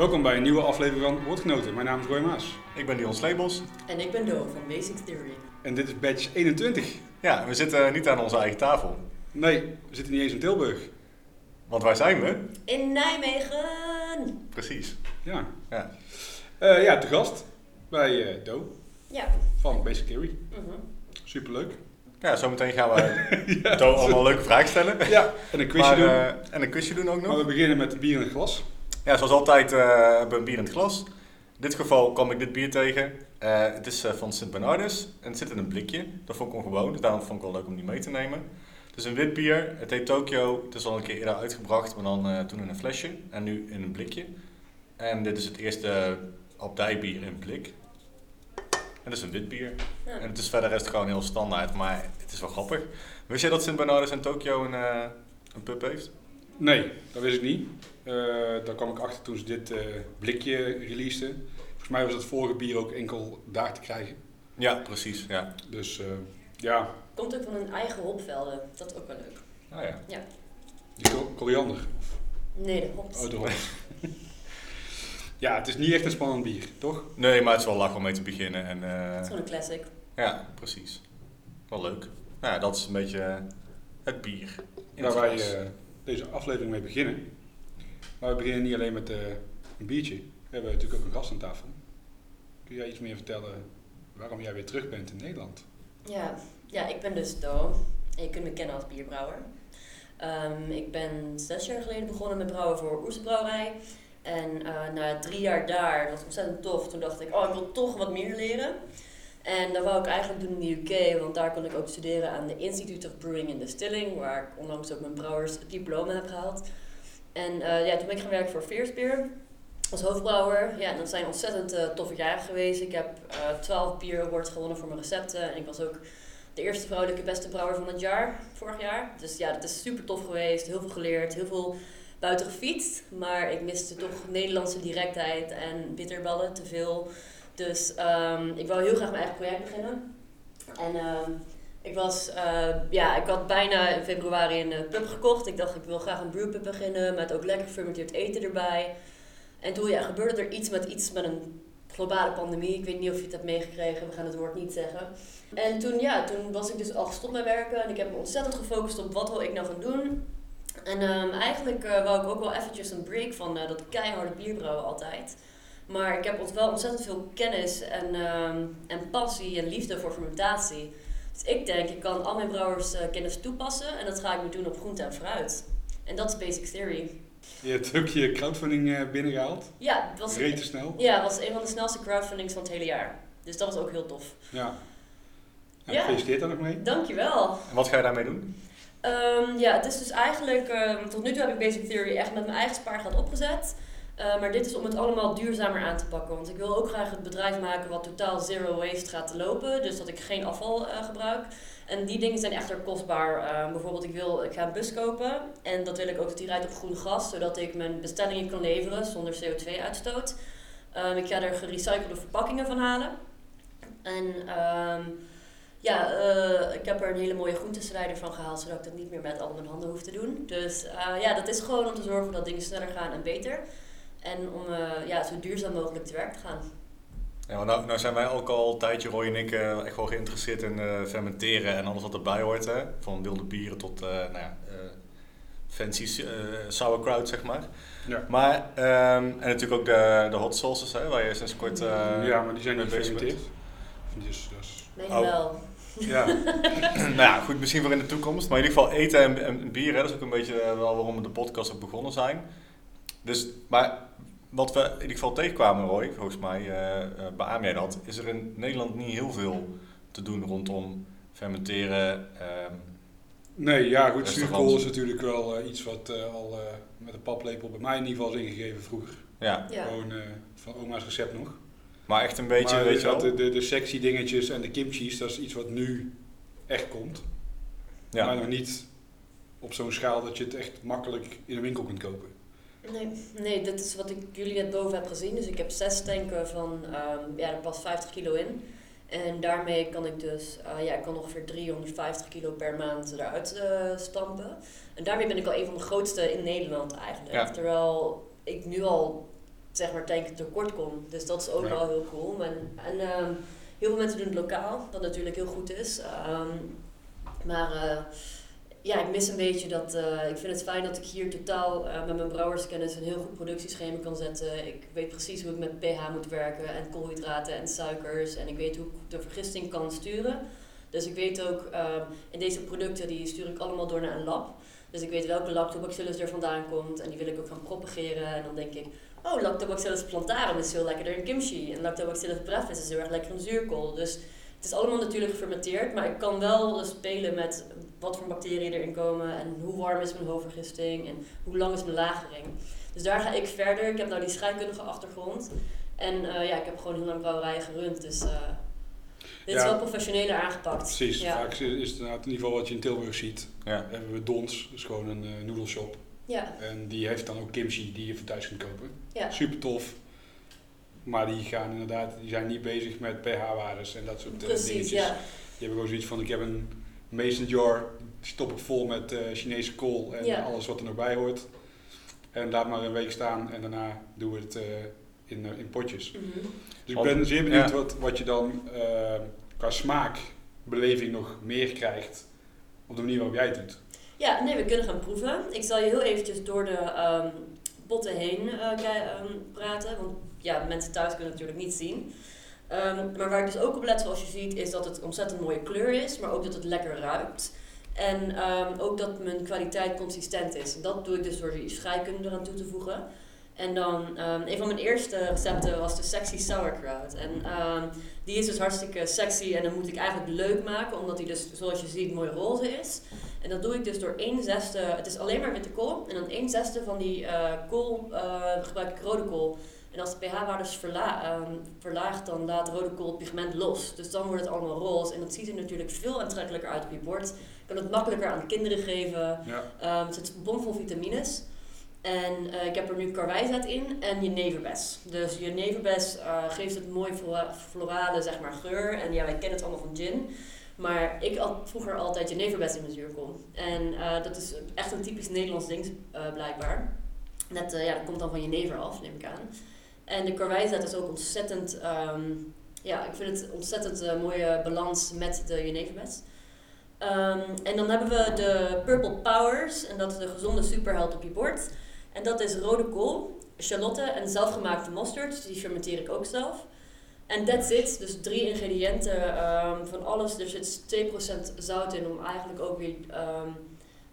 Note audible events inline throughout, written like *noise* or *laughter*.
Welkom bij een nieuwe aflevering van Woordgenoten. Mijn naam is Roy Maas. Ik ben Dion Sleebos. En ik ben Do van Basic Theory. En dit is badge 21. Ja, we zitten niet aan onze eigen tafel. Nee, we zitten niet eens in Tilburg. Want waar zijn we? In Nijmegen! Precies. Ja, Ja. Eh, ja te gast bij eh, Do Ja. van Basic Theory. Mhm. Superleuk. Ja, zometeen gaan we *laughs* To allemaal leuke vragen stellen. Ja, en een quizje Maar, doen. eh, en een quizje doen ook maar nog. we beginnen met bier in het glas. Ja, zoals altijd eh, hebben we een bier in het glas. In dit geval kwam ik dit bier tegen. Eh, het is eh, van Sint Bernardus en het zit in een blikje. Dat vond ik ongewoon, dus daarom vond ik wel leuk om die mee te nemen. Het is een wit bier, het heet Tokyo. Het is al een keer eerder uitgebracht, maar dan eh, toen in een flesje en nu in een blikje. En dit is het eerste abdijbier in blik. En het is een wit bier. Ja. En het is verder is het gewoon heel standaard, maar het is wel grappig. Wist jij dat Sint Bernardus in Tokyo een, eh, een pub heeft? Nee, dat wist ik niet. Eh, daar kwam ik achter toen ze dit eh, blikje releasten. Volgens mij was het vorige bier ook enkel daar te krijgen. Ja, precies. Ja. Dus eh, ja, Komt ook van hun eigen hopvelden. Dat is ook wel leuk. Ah, ja. die kol- koriander. Nee, de hops. Oh, de hop. *laughs* ja, het is niet echt een spannend bier, toch? Nee, maar het is wel lach om mee te beginnen. En, eh, Het is gewoon een classic. ja, precies. Wel leuk. Nou ja, dat is een beetje het bier. Waar wij deze aflevering mee beginnen. Maar we beginnen niet alleen met eh, een biertje. We hebben natuurlijk ook een gast aan tafel. Kun jij iets meer vertellen waarom jij weer terug bent in Nederland? Ja. ja, ik ben dus Do. En je kunt me kennen als bierbrouwer. Ehm, ik ben zes jaar geleden begonnen met brouwen voor Oesterbrouwerij. En eh, na drie jaar daar, dat was ontzettend tof, toen dacht ik, oh, ik wil toch wat meer leren. En dat wou ik eigenlijk doen in de UK, want daar kon ik ook studeren aan de Institute of Brewing and Distilling, waar ik onlangs ook mijn brouwersdiploma heb gehaald. En eh, ja, toen ben ik gaan werken voor Fierce Beer als hoofdbrouwer. Ja, dat zijn ontzettend eh, toffe jaren geweest. Ik heb eh 12 Beer Awards gewonnen voor mijn recepten. En ik was ook de eerste vrouwelijke beste brouwer van het jaar, vorig jaar. Dus ja, dat is super tof geweest. Heel veel geleerd, heel veel buiten gefietst. Maar ik miste toch Nederlandse directheid en bitterballen te veel. Dus ehm, ik wou heel graag mijn eigen project beginnen. En ehm, ik was, eh, ja, ik had bijna in februari een eh, pub gekocht. Ik dacht, ik wil graag een brewpub beginnen met ook lekker fermenteerd eten erbij. En toen ja, gebeurde er iets met iets met een globale pandemie. Ik weet niet of je het hebt meegekregen, we gaan het woord niet zeggen. En toen, ja, toen was ik dus al gestopt met werken en ik heb me ontzettend gefocust op wat wil ik nou gaan doen. En ehm, eigenlijk eh, wou ik ook wel eventjes een break van dat keiharde bierbrouwen altijd. Maar ik heb wel ontzettend veel kennis en, ehm, en passie en liefde voor fermentatie. Ik denk, ik kan al mijn brouwerskennis toepassen en dat ga ik nu doen op groente en fruit. En dat is Basic Theory. Je hebt ook je crowdfunding eh, binnengehaald. Ja, het was, Rete snel. ja, het was een van de snelste crowdfundings van het hele jaar. Dus dat was ook heel tof. Ja. ja. Ja. Gefeliciteerd daar nog mee. Dankjewel. En wat ga je daarmee doen? Ehm, ja, het is dus eigenlijk, ehm, tot nu toe heb ik Basic Theory echt met mijn eigen spaargeld opgezet. Eh, maar dit is om het allemaal duurzamer aan te pakken. Want ik wil ook graag het bedrijf maken wat totaal zero waste gaat lopen. Dus dat ik geen afval eh, gebruik. En die dingen zijn echter kostbaar. Eh, bijvoorbeeld, ik wil ik ga een bus kopen. En dat wil ik ook dat die rijdt op groen gas. Zodat ik mijn bestellingen kan leveren zonder CO2-uitstoot. Ehm, ik ga er gerecyclede verpakkingen van halen. En ehm, ja, ik heb er een hele mooie groenteslijder van gehaald, zodat ik dat niet meer met al mijn handen hoef te doen. Dus ja, dat is gewoon om te zorgen dat dingen sneller gaan en beter. En om eh, ja, zo duurzaam mogelijk te werk te gaan. Ja, want nou, nou zijn wij ook al een tijdje, Roy en ik, eh, echt wel geïnteresseerd in eh, fermenteren en alles wat erbij hoort. Hè? Van wilde bieren tot eh, nou ja, eh, fancy eh, sauerkraut, zeg maar. Ja. Maar, ehm, en natuurlijk ook de, de hot sauces, hè, waar je sinds kort... eh, ja, maar die zijn niet gefermenteerd. Dus, dus, Nee, Oh. wel. ja. *laughs* *laughs* nou ja, goed, misschien voor in de toekomst. Maar in ieder geval eten en, en bier, hè, dat is ook een beetje wel waarom we de podcast ook begonnen zijn. Dus, maar wat we in ieder geval tegenkwamen, Roy, volgens mij, eh eh, beaam jij dat, is er in Nederland niet heel veel te doen rondom fermenteren. ehm, Nee, ja goed, zuurkool is natuurlijk wel eh, iets wat eh, al eh, met een paplepel bij mij in ieder geval is ingegeven vroeger. ja, Ja. Gewoon eh, van oma's recept nog. maar echt een beetje, maar weet je wel. de, de, de sexy dingetjes en de kimchi's, dat is iets wat nu echt komt. Maar Ja, nog niet op zo'n schaal dat je het echt makkelijk in een winkel kunt kopen. Nee, nee, dit is wat ik jullie net boven heb gezien. Dus ik heb zes tanken van, ehm, ja, er past 50 kilo in. En daarmee kan ik dus, eh, ja, ik kan ongeveer 350 kilo per maand eruit eh, stampen. En daarmee ben ik al een van de grootste in Nederland eigenlijk. Ja. Terwijl ik nu al zeg maar tank tekort kom. Dus dat is ook Ja. wel heel cool. En, en ehm, heel veel mensen doen het lokaal, wat natuurlijk heel goed is. Ehm, maar eh, ja, ik mis een beetje dat. eh, ik vind het fijn dat ik hier totaal eh, met mijn brouwerskennis een heel goed productieschema kan zetten. Ik weet precies hoe ik met pH moet werken en koolhydraten en suikers. En ik weet hoe ik de vergisting kan sturen. Dus ik weet ook, ehm, in deze producten die stuur ik allemaal door naar een lab. Dus ik weet welke lactobacillus er vandaan komt en die wil ik ook gaan propageren. En dan denk ik, oh, lactobacillus plantarum is veel lekkerder in kimchi. En lactobacillus brevis is heel erg lekker in zuurkool. Dus het is allemaal natuurlijk gefermenteerd, maar ik kan wel spelen met wat voor bacteriën erin komen en hoe warm is mijn hoofdvergisting en hoe lang is mijn lagering. Dus daar ga ik verder. Ik heb nou die scheikundige achtergrond. En eh, ja, ik heb gewoon heel lang brouwerijen gerund, dus eh, dit is wel professioneler aangepakt. Precies, Ja. vaak is het inderdaad in ieder geval wat je in Tilburg ziet. Ja. hebben we Dons, dat is gewoon een eh, noedelshop. Ja, En die heeft dan ook kimchi die je voor thuis kunt kopen. ja. Super tof. Maar die gaan inderdaad, die zijn niet bezig met pH-waardes en dat soort eh, precies, dingetjes. ja. Die hebben gewoon zoiets van, ik heb een mason jar, die stop ik vol met eh, Chinese kool en Ja. alles wat er nog bij hoort. En laat maar een week staan en daarna doen we het eh, in, in potjes. Mhm. Dus ik ben zeer benieuwd ja. wat, wat je dan qua smaakbeleving nog meer krijgt op de manier waarop jij het doet. Ja, nee, we kunnen gaan proeven. Ik zal je heel eventjes door de ehm, potten heen eh, ehm, praten. Want ja, mensen thuis kunnen natuurlijk niet zien. Ehm, maar waar ik dus ook op let, zoals je ziet, is dat het ontzettend mooie kleur is. Maar ook dat het lekker ruikt. En ehm, ook dat mijn kwaliteit consistent is. Dat doe ik dus door die scheikunde eraan toe te voegen. En dan, ehm, een van mijn eerste recepten was de sexy sauerkraut. En die is dus hartstikke sexy en dan moet ik eigenlijk leuk maken, omdat die dus, zoals je ziet, mooi roze is. En dat doe ik dus door 1 zesde, het is alleen maar witte kool, en dan 1 zesde van die eh, kool eh, gebruik ik rode kool. En als de pH-waardes verla ehm, verlaagt, dan laat rode kool het pigment los. Dus dan wordt het allemaal roze en dat ziet er natuurlijk veel aantrekkelijker uit op je bord. Je kan het makkelijker aan kinderen geven. Ja. Ehm het zit bomvol vitamines. En eh, ik heb er nu karwijzet in en jeneverbes. Dus jeneverbes eh geeft het mooi flora- florale zeg maar, geur. En ja, wij kennen het allemaal van gin. Maar ik had vroeger altijd jeneverbes in mijn zuurkool. En eh, dat is echt een typisch Nederlands ding blijkbaar. Net, ja, dat komt dan van jenever af, neem ik aan. En de karwijzet is ook ontzettend... ehm, ja, ik vind het ontzettend eh, mooie balans met de jeneverbes. Ehm, en dan hebben we de Purple Powers. En dat is de gezonde superheld op je bord. En dat is rode kool, shalotte en zelfgemaakte mosterd. Die fermenteer ik ook zelf. En that's it. Dus drie ingrediënten ehm, van alles. Er zit 2% zout in om eigenlijk ook weer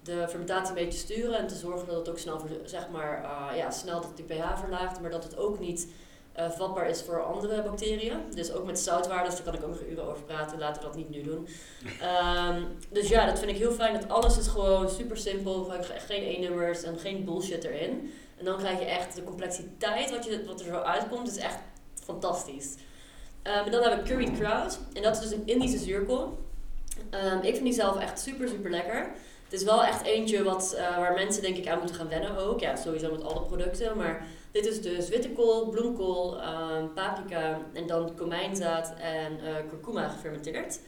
de fermentatie een beetje sturen. En te zorgen dat het ook snel, zeg maar, eh, ja, snel dat die pH verlaagt. Maar dat het ook niet eh, vatbaar is voor andere bacteriën. Dus ook met zoutwaardes, daar kan ik ook nog uren over praten. Laten we dat niet nu doen. *laughs* Ehm, dus ja, dat vind ik heel fijn. Dat alles is gewoon super simpel. Geen E-nummers en geen bullshit erin. En dan krijg je echt de complexiteit wat, je, wat er zo uitkomt. is echt fantastisch. Ehm, en dan hebben we curry kraut. En dat is dus een Indische zuurkool. Ehm, ik vind die zelf echt super, super lekker. Het is wel echt eentje wat, eh, waar mensen denk ik aan moeten gaan wennen ook. Ja, sowieso met alle producten. Maar dit is dus witte kool, bloemkool, ehm, paprika en dan komijnzaad en eh kurkuma gefermenteerd.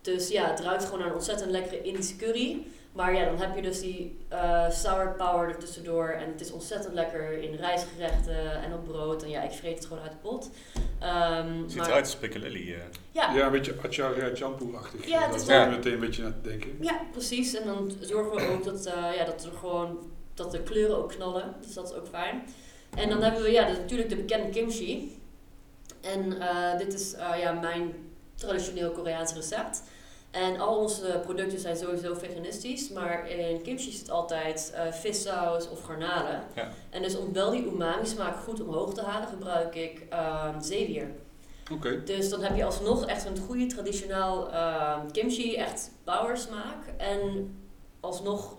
Dus ja, het ruikt gewoon naar een ontzettend lekkere Indische curry. Maar ja, dan heb je dus die eh, sour power er tussendoor. En het is ontzettend lekker in rijstgerechten en op brood. En ja, ik vreet het gewoon uit de pot. Ehm, Ziet maar- eruit als piccalilli. eh. Ja, Ja, een beetje achar shampoo-achtig. Ja, het dat is wel- meteen een beetje aan te denken. Ja, precies. En dan zorgen we ook dat, eh, ja, dat er gewoon dat de kleuren ook knallen. Dus dat is ook fijn. En dan hebben we ja, dus natuurlijk de bekende kimchi. En eh, dit is eh, ja, mijn traditioneel Koreaans recept. En al onze producten zijn sowieso veganistisch, maar in kimchi zit altijd eh, vissaus of garnalen. Ja. En dus om wel die umami smaak goed omhoog te halen, gebruik ik ehm zeewier. Oké. Dus dan heb je alsnog echt een goede traditioneel ehm, kimchi, echt power smaak. En alsnog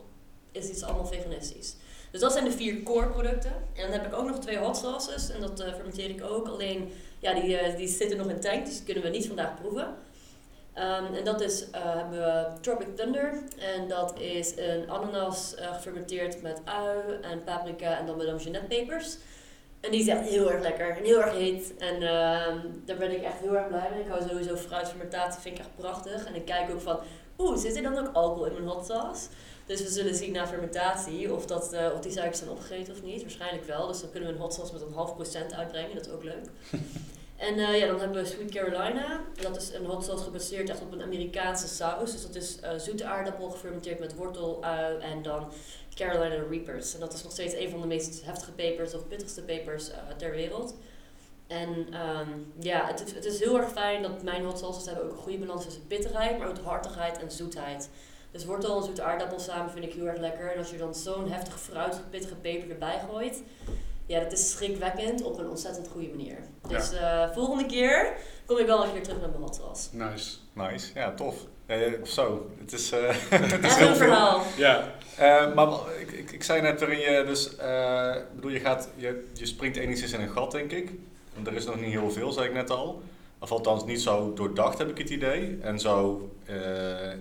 is iets allemaal veganistisch. Dus dat zijn de vier core producten. En dan heb ik ook nog twee hot sauces. En dat eh, fermenteer ik ook. Alleen, ja, die, eh, die zitten nog in tank. Dus die kunnen we niet vandaag proeven. Ehm, en dat is, eh, hebben we Tropic Thunder. En dat is een ananas eh, gefermenteerd met ui en paprika en dan met jeanette-pepers. En die is echt heel erg lekker en heel erg heet. En ehm, daar ben ik echt heel erg blij mee. Ik hou sowieso fruitfermentatie, vind ik echt prachtig. En ik kijk ook van, oeh, zit er dan ook alcohol in mijn hot sauce? Dus we zullen zien na fermentatie of, dat, eh, of die suikers zijn opgegeten of niet. Waarschijnlijk wel. Dus dan kunnen we een hot sauce met een half procent uitbrengen. Dat is ook leuk. *laughs* en eh, ja, dan hebben we Sweet Carolina. Dat is een hot sauce gebaseerd echt op een Amerikaanse saus. Dus dat is eh, zoete aardappel gefermenteerd met wortel, ui en dan Carolina Reapers. En dat is nog steeds een van de meest heftige pepers of pittigste pepers eh, ter wereld. En ehm, ja, het is, het is heel erg fijn dat mijn hot sauces hebben ook een goede balans tussen bitterheid, maar ook hartigheid en zoetheid. Dus wortel en zoete aardappel samen vind ik heel erg lekker. En als je dan zo'n heftige fruitige pittige peper erbij gooit, ja, dat is schrikwekkend op een ontzettend goede manier. Dus eh, volgende keer kom ik wel een keer terug met mijn sauce. Nice. Nice, ja, tof. Eh, zo, het is, eh, *laughs* het is heel een veel. verhaal. Ja, Eh, maar ik, ik, ik zei net waarin je dus, eh, bedoel, je, gaat, je, je springt enigszins in een gat, denk ik. Want er is nog niet heel veel, zei ik net al. Of althans niet zo doordacht, heb ik het idee. En zo eh,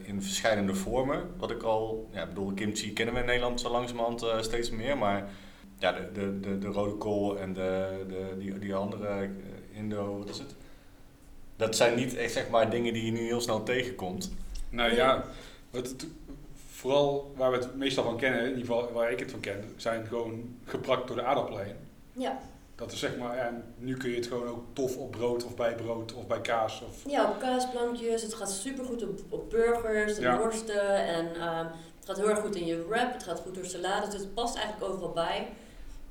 in verschillende vormen. Wat ik al, ja, ik bedoel, kimchi kennen we in Nederland zo langzamerhand steeds meer. Maar ja, de, de, de, de rode kool en de, de, die, die andere eh, Indo, wat is het? Dat zijn niet echt zeg maar dingen die je nu heel snel tegenkomt. nou ja, wat het, vooral waar we het meestal van kennen, in ieder geval waar ik het van ken, zijn gewoon gebrakt door de aardappelen heen. Ja. Dat is zeg maar, ja, nu kun je het gewoon ook tof op brood of bij brood of bij kaas. Of, Ja, op kaasplankjes. Het gaat supergoed op, op burgers en Ja. worsten. En ehm, het gaat heel erg goed in je wrap. Het gaat goed door salades. Dus het past eigenlijk overal bij.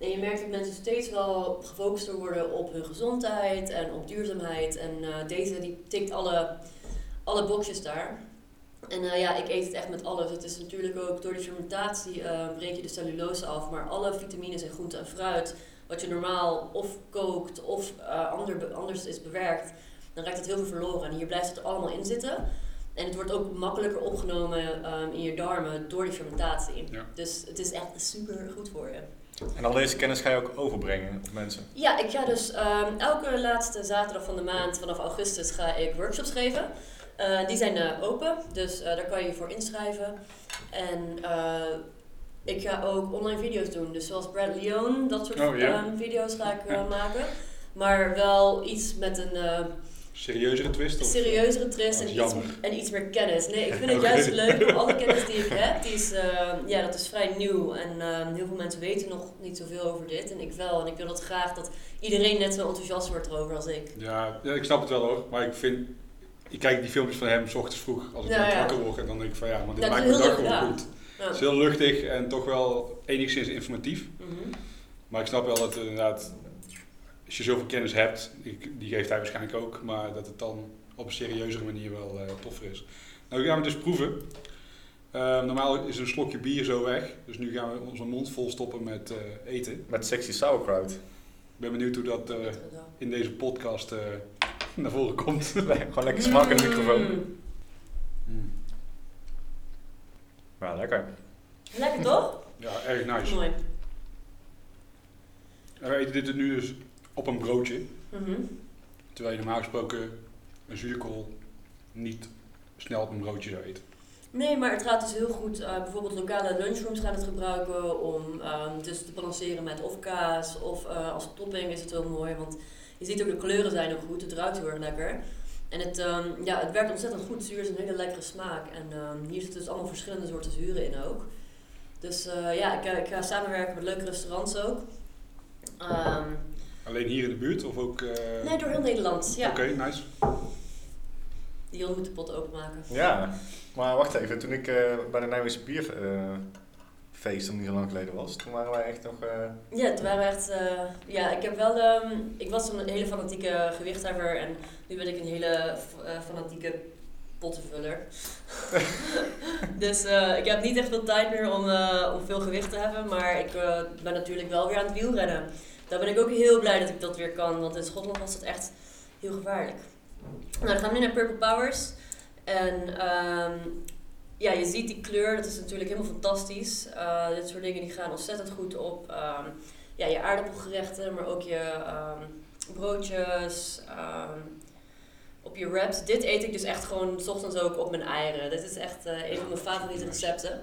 En je merkt dat mensen steeds wel gefocuster worden op hun gezondheid en op duurzaamheid. En eh, deze die tikt alle, alle boxjes daar. En eh, ja, ik eet het echt met alles. Het is natuurlijk ook door die fermentatie eh, breek je de cellulose af. Maar alle vitamines en groenten en fruit, wat je normaal of kookt of ander, anders is bewerkt, dan raakt het heel veel verloren. En hier blijft het er allemaal in zitten. En het wordt ook makkelijker opgenomen ehm, in je darmen door die fermentatie. Ja. Dus het is echt super goed voor je. En al deze kennis ga je ook overbrengen op mensen. Ja, ik ga dus ehm, elke laatste zaterdag van de maand vanaf augustus ga ik workshops geven. Eh, die zijn eh, open, dus eh, daar kan je je voor inschrijven. En ik ga ook online video's doen, dus zoals Brad Leon, dat soort Oh, ehm, video's ga ik maken. Maar wel iets met een serieuzere twist? Of, serieuzere twist Dat en iets, jammer. en iets meer kennis. Nee, ik vind het *laughs* juist leuk om alle kennis die ik heb, die is, eh, ja, dat is vrij nieuw. En eh, heel veel mensen weten nog niet zoveel over dit en ik wel. En ik wil dat graag dat iedereen net zo enthousiast wordt erover als ik. Ja, ja, ik snap het wel hoor. Maar ik vind, ik kijk die filmpjes van hem s ochtends vroeg als ik dan ja. wakker word. En dan denk ik van ja, maar dit maakt mijn dag ja. goed. Ja. Het is heel luchtig en toch wel enigszins informatief. Mhm. Maar ik snap wel dat het inderdaad, als je zoveel kennis hebt, ik- die geeft hij waarschijnlijk ook, maar dat het dan op een serieuzere manier wel eh, toffer is. Nou, we gaan het dus proeven. Eh, normaal is een slokje bier zo weg, dus nu gaan we onze mond vol stoppen met eh, eten. Ik Met sexy sauerkraut. ben benieuwd hoe dat eh, in deze podcast eh, *laughs* naar voren komt. *laughs* Gewoon lekker smak in de microfoon. Mm. Ja, lekker. Lekker toch? Ja, erg nice. Mooi. En we eten dit nu dus op een broodje, Mhm. terwijl je normaal gesproken een zuurkool niet snel op een broodje zou eten. Nee, maar het gaat dus heel goed. eh, bijvoorbeeld lokale lunchrooms gaan het gebruiken om ehm, dus te balanceren met of kaas of eh, als topping is het heel mooi. Want je ziet ook de kleuren zijn ook goed, het ruikt heel erg lekker. En het, ehm, ja, het werkt ontzettend goed. Zuur is een hele lekkere smaak. En ehm, hier zitten dus allemaal verschillende soorten zuren in ook. Dus eh, ja, ik, ik ga samenwerken met leuke restaurants ook. Alleen hier in de buurt of ook... eh, nee, door heel Nederland. Ja. Oké, nice. Dion moet de pot openmaken. Ja, maar wacht even. Toen ik eh, bij de Nijmeegse bierfeest, nog niet zo lang geleden was, toen waren wij echt nog... eh, Ja, het waren echt. eh, ja, ik heb wel. ehm, ik was een hele fanatieke gewichthebber en nu ben ik een hele eh, fanatieke pottenvuller. *laughs* dus eh, ik heb niet echt veel tijd meer om, eh, om veel gewicht te hebben, maar ik eh, ben natuurlijk wel weer aan het wielrennen. Daar ben ik ook heel blij dat ik dat weer kan, want in Schotland was het echt heel gevaarlijk. Nou, dan gaan we nu naar Purple Powers. En ehm, ja, je ziet die kleur, dat is natuurlijk helemaal fantastisch. Eh, dit soort dingen die gaan ontzettend goed op ehm, ja, je aardappelgerechten, maar ook je ehm, broodjes, op je wraps. Dit eet ik dus echt gewoon 's ochtends ook op mijn eieren. Dit is echt eh, een van mijn favoriete recepten.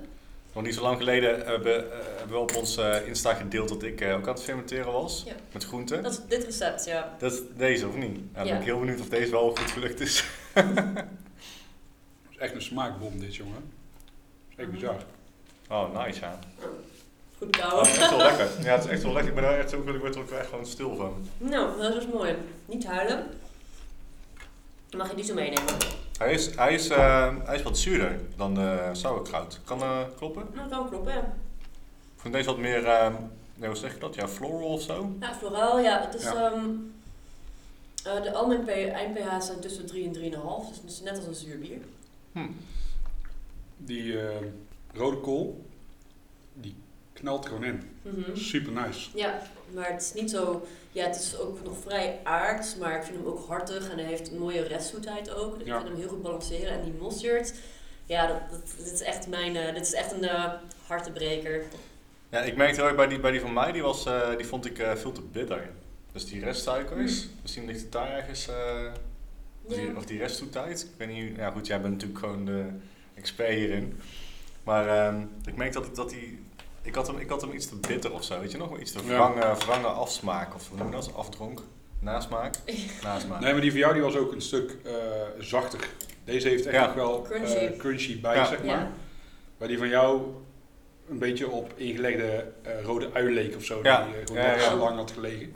Nog niet zo lang geleden hebben, eh, hebben we op ons eh, Insta gedeeld dat ik eh, ook aan het fermenteren was. Ja. Met groenten. Dat is dit recept, ja. Dat is deze of niet? Ja, dan ben ik heel benieuwd of deze wel goed gelukt is. *laughs* Het is echt een smaakbom dit, jongen. Dat is echt bizar. Oh, nice, ja. Goed Oh, kouwen. echt wel *laughs* lekker. Ja, het is echt wel lekker. Ik ben daar echt ook, ik word er ook echt gewoon stil van. Nou, dat is mooi. Niet huilen. Dan mag je die zo meenemen. Hij is, hij is, eh, hij is wat zuurder dan de sauerkraut. Kan dat kloppen? Nou, dat kan kloppen, ja. Ik vind deze wat meer, eh, nee, hoe zeg je dat? Ja, floral of zo? Ja, floraal, ja. Het is, Ja. ehm, eh, de P- eind-pH zijn tussen 3 en 3,5. Dus het is net als een zuur bier. Die eh, rode kool, die knalt gewoon in. Mhm. Super nice. Ja, maar het is niet zo... Ja, het is ook nog vrij aards, maar ik vind hem ook hartig en hij heeft een mooie restzoetheid ook. Ik Ja. vind hem heel goed balanceren. En die mosterd, ja, dat, dat, dit is echt mijn... dit is echt een eh hartebreker. Ja, ik merkte heel erg bij die, bij die van mij, die, was, eh, die vond ik veel te bitter. Dus die restsuikers, misschien ligt het daar ergens, of, die, of die resttoetijd. Ik weet niet, ja goed, jij bent natuurlijk gewoon de expert hierin. Maar ehm, ik merk dat ik dat die, ik had, hem, ik had hem iets te bitter of zo, weet je nog? Iets te Ja. wrange, wrange afsmaak, of hoe noem je dat? Afdronk? Nasmaak? *laughs* Nasmaak. Nee, maar die van jou die was ook een stuk eh, zachter. Deze heeft echt Ja. nog wel Crunchy. eh, crunchy bij, Ja. zeg maar. Ja. Waar die van jou een beetje op ingelegde eh, rode ui leek of zo. Ja. Die eh, gewoon Ja, lang had gelegen.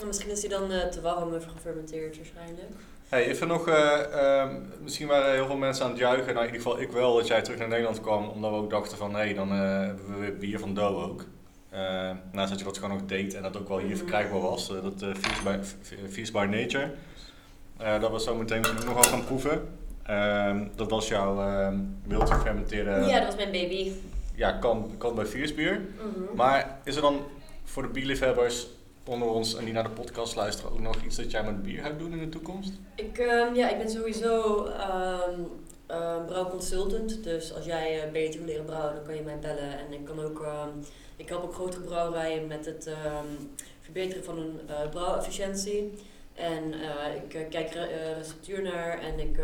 En misschien is hij dan eh, te warm of gefermenteerd waarschijnlijk. Hey, even nog, eh, ehm, misschien waren heel veel mensen aan het juichen, nou in ieder geval ik wel, dat jij terug naar Nederland kwam, omdat we ook dachten van, hé, hey, dan eh, hebben we weer bier van Do ook. Eh, naast dat je dat gewoon nog deed en dat ook wel hier Mhm. verkrijgbaar was, dat uh, Feast, by, Feast by Nature. Dat we zo meteen misschien ook nog wel gaan proeven. Ehm, dat was jouw ehm wild gefermenteerde, ja, dat was mijn baby. ja, kan, kan bij Fiersbier. Mhm. Maar is er dan voor de bierliefhebbers onder ons en die naar de podcast luisteren ook nog iets dat jij met bier gaat doen in de toekomst? Ik, ehm, ja, ik ben sowieso ehm ehm, brouwconsultant. Dus als jij eh, beter wil leren brouwen, dan kan je mij bellen. En ik kan ook, ehm, ik help ook grotere brouwerijen met het verbeteren van hun eh brouwefficiëntie. En eh, ik kijk re- receptuur naar en ik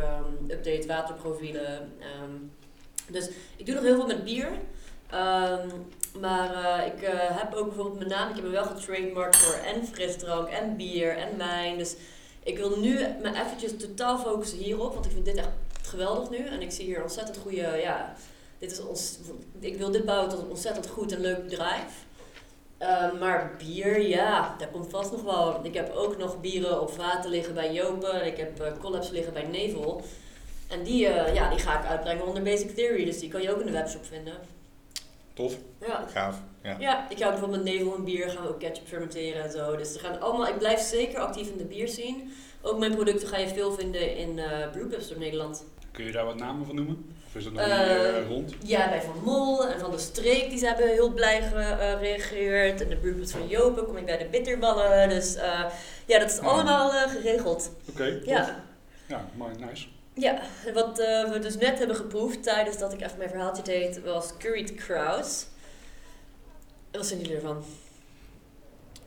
update waterprofielen. dus ik doe nog heel veel met bier. Maar eh, ik eh, heb ook bijvoorbeeld mijn naam, ik heb me wel getrademarkt voor en frisdrank en bier en wijn. Dus ik wil nu me eventjes totaal focussen hierop, want ik vind dit echt geweldig nu. En ik zie hier ontzettend goede, ja, dit is ons, ik wil dit bouwen tot een ontzettend goed en leuk bedrijf. Ehm, maar bier, ja, daar komt vast nog wel. Ik heb ook nog bieren op vaten liggen bij Jopen. Ik heb eh, collabs liggen bij Nevel. En die, eh, ja, die ga ik uitbrengen onder Basic Theory. Dus die kan je ook in de webshop vinden. Tof. Ja. Gaaf, ja. Ja, ik ga bijvoorbeeld met nevel en bier gaan we ook ketchup fermenteren en zo. Dus er gaan allemaal, ik blijf zeker actief in de bierscene. Ook mijn producten ga je veel vinden in eh brewpubs door Nederland. Kun je daar wat namen van noemen? Of is dat nog Eh, niet eh, rond? Ja, bij Van Mol en Van de Streek, die ze hebben heel blij gereageerd. En de brewpubs van Jopen kom ik bij de bitterballen. Dus eh, ja, dat is allemaal eh, geregeld. Oké. Ja. Ja, mooi, nice. Ja, wat eh, we dus net hebben geproefd tijdens dat ik even mijn verhaaltje deed, was curried kraus. Wat vinden jullie ervan?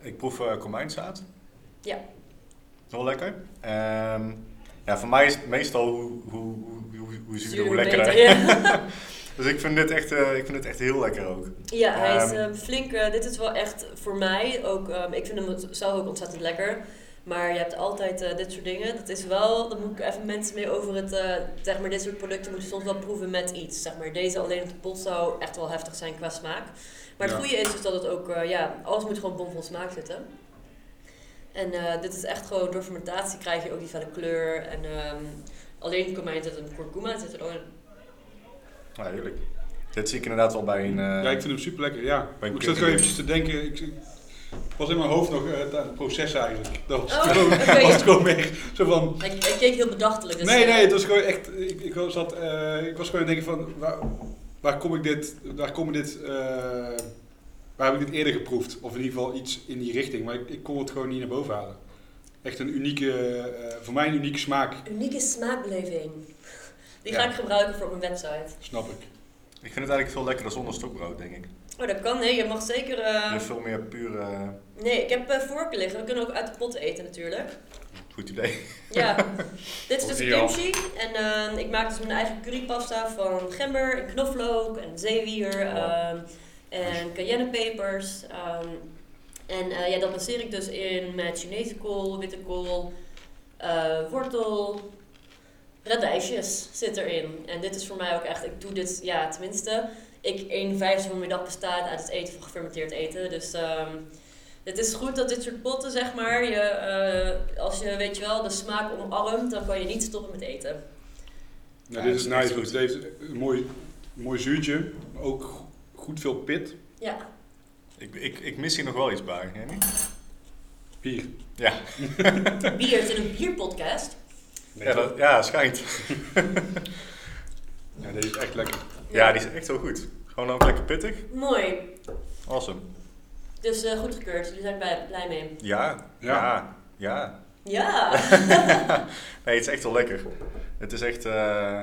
Ik proef uh, komijnzaad. Ja. Heel lekker. Ehm, ja, voor mij is het meestal hoe, hoe, hoe, hoe, hoe zuurder, hoe Zuur lekkerder. beter, ja. *laughs* dus ik vind, dit echt, uh, ik vind dit echt heel lekker ook. Ja, hij is Ehm. flink. Dit is wel echt voor mij ook. Um, ik vind hem zelf ook ontzettend lekker. Maar je hebt altijd uh, dit soort dingen. Dat is wel. Dan moet ik even mensen mee over het. Uh, zeg maar, dit soort producten moet je soms wel proeven met iets. Zeg maar, deze alleen op de pot zou echt wel heftig zijn qua smaak. Maar het Ja. goede is dus dat het ook. Uh, ja, alles moet gewoon bomvol smaak zitten. En uh, dit is echt gewoon door fermentatie krijg je ook die felle kleur. En um, alleen komijn zit een kurkuma zit er ook in. Ja, heerlijk. Dit zie ik inderdaad wel bij een... Uh, ja, ik vind hem super lekker. Ja. Ik zat gewoon eventjes te denken. Ik was in mijn hoofd nog uh, aan het proces eigenlijk. Dat was, Oh, het gewoon, *laughs* oké. was het gewoon meer zo van... Hij, hij keek heel bedachtelijk. Dus, Nee, uh, nee, het was gewoon echt... Ik, ik, was, zat, uh, ik was gewoon denken van... Waar, waar kom ik dit... Waar kom ik dit... Uh, waar heb ik dit eerder geproefd? Of in ieder geval iets in die richting. Maar ik, ik kon het gewoon niet naar boven halen. Echt een unieke... Uh, voor mij een unieke smaak. Unieke smaakbeleving. Die Ja. ga ik gebruiken voor op mijn website. Snap ik. Ik vind het eigenlijk veel lekkerder zonder stokbrood, denk ik. Oh, dat kan. Nee, je mag zeker... Uh... hebt veel meer pure... Nee, ik heb uh, vorken liggen. We kunnen ook uit de pot eten natuurlijk. Goed idee. Ja. *laughs* Dit is dus kimchi. En uh, ik maak dus mijn eigen currypasta van gember en knoflook en zeewier Wow. um, en cayennepepers. Um, en uh, ja, dat baseer ik dus in met Chinese kool, witte kool, uh, wortel, radijsjes zit erin. En dit is voor mij ook echt, ik doe dit, ja tenminste, ik een vijfde van mijn dag bestaat uit het eten van gefermenteerd eten. Dus ehm, het is goed dat dit soort potten, zeg maar, je, eh, als je, weet je wel, de smaak omarmt, dan kan je niet stoppen met eten. Nou, Ja, dit is is nice. Het heeft een mooi, mooi zuurtje, maar ook go- goed veel pit. Ja, Ik, ik, ik mis hier nog wel iets bij, Jenny. Bier. Ja, *laughs* bier is in een bierpodcast. ja, dat, ja schijnt. Ja, deze is echt lekker. Ja, die is echt heel goed. Gewoon ook lekker pittig. Mooi. Awesome. Dus eh, goedgekeurd, jullie zijn blij, blij mee. Ja, Ja. ja, ja. Ja! *laughs* Nee, het is echt wel lekker. Het is echt... eh,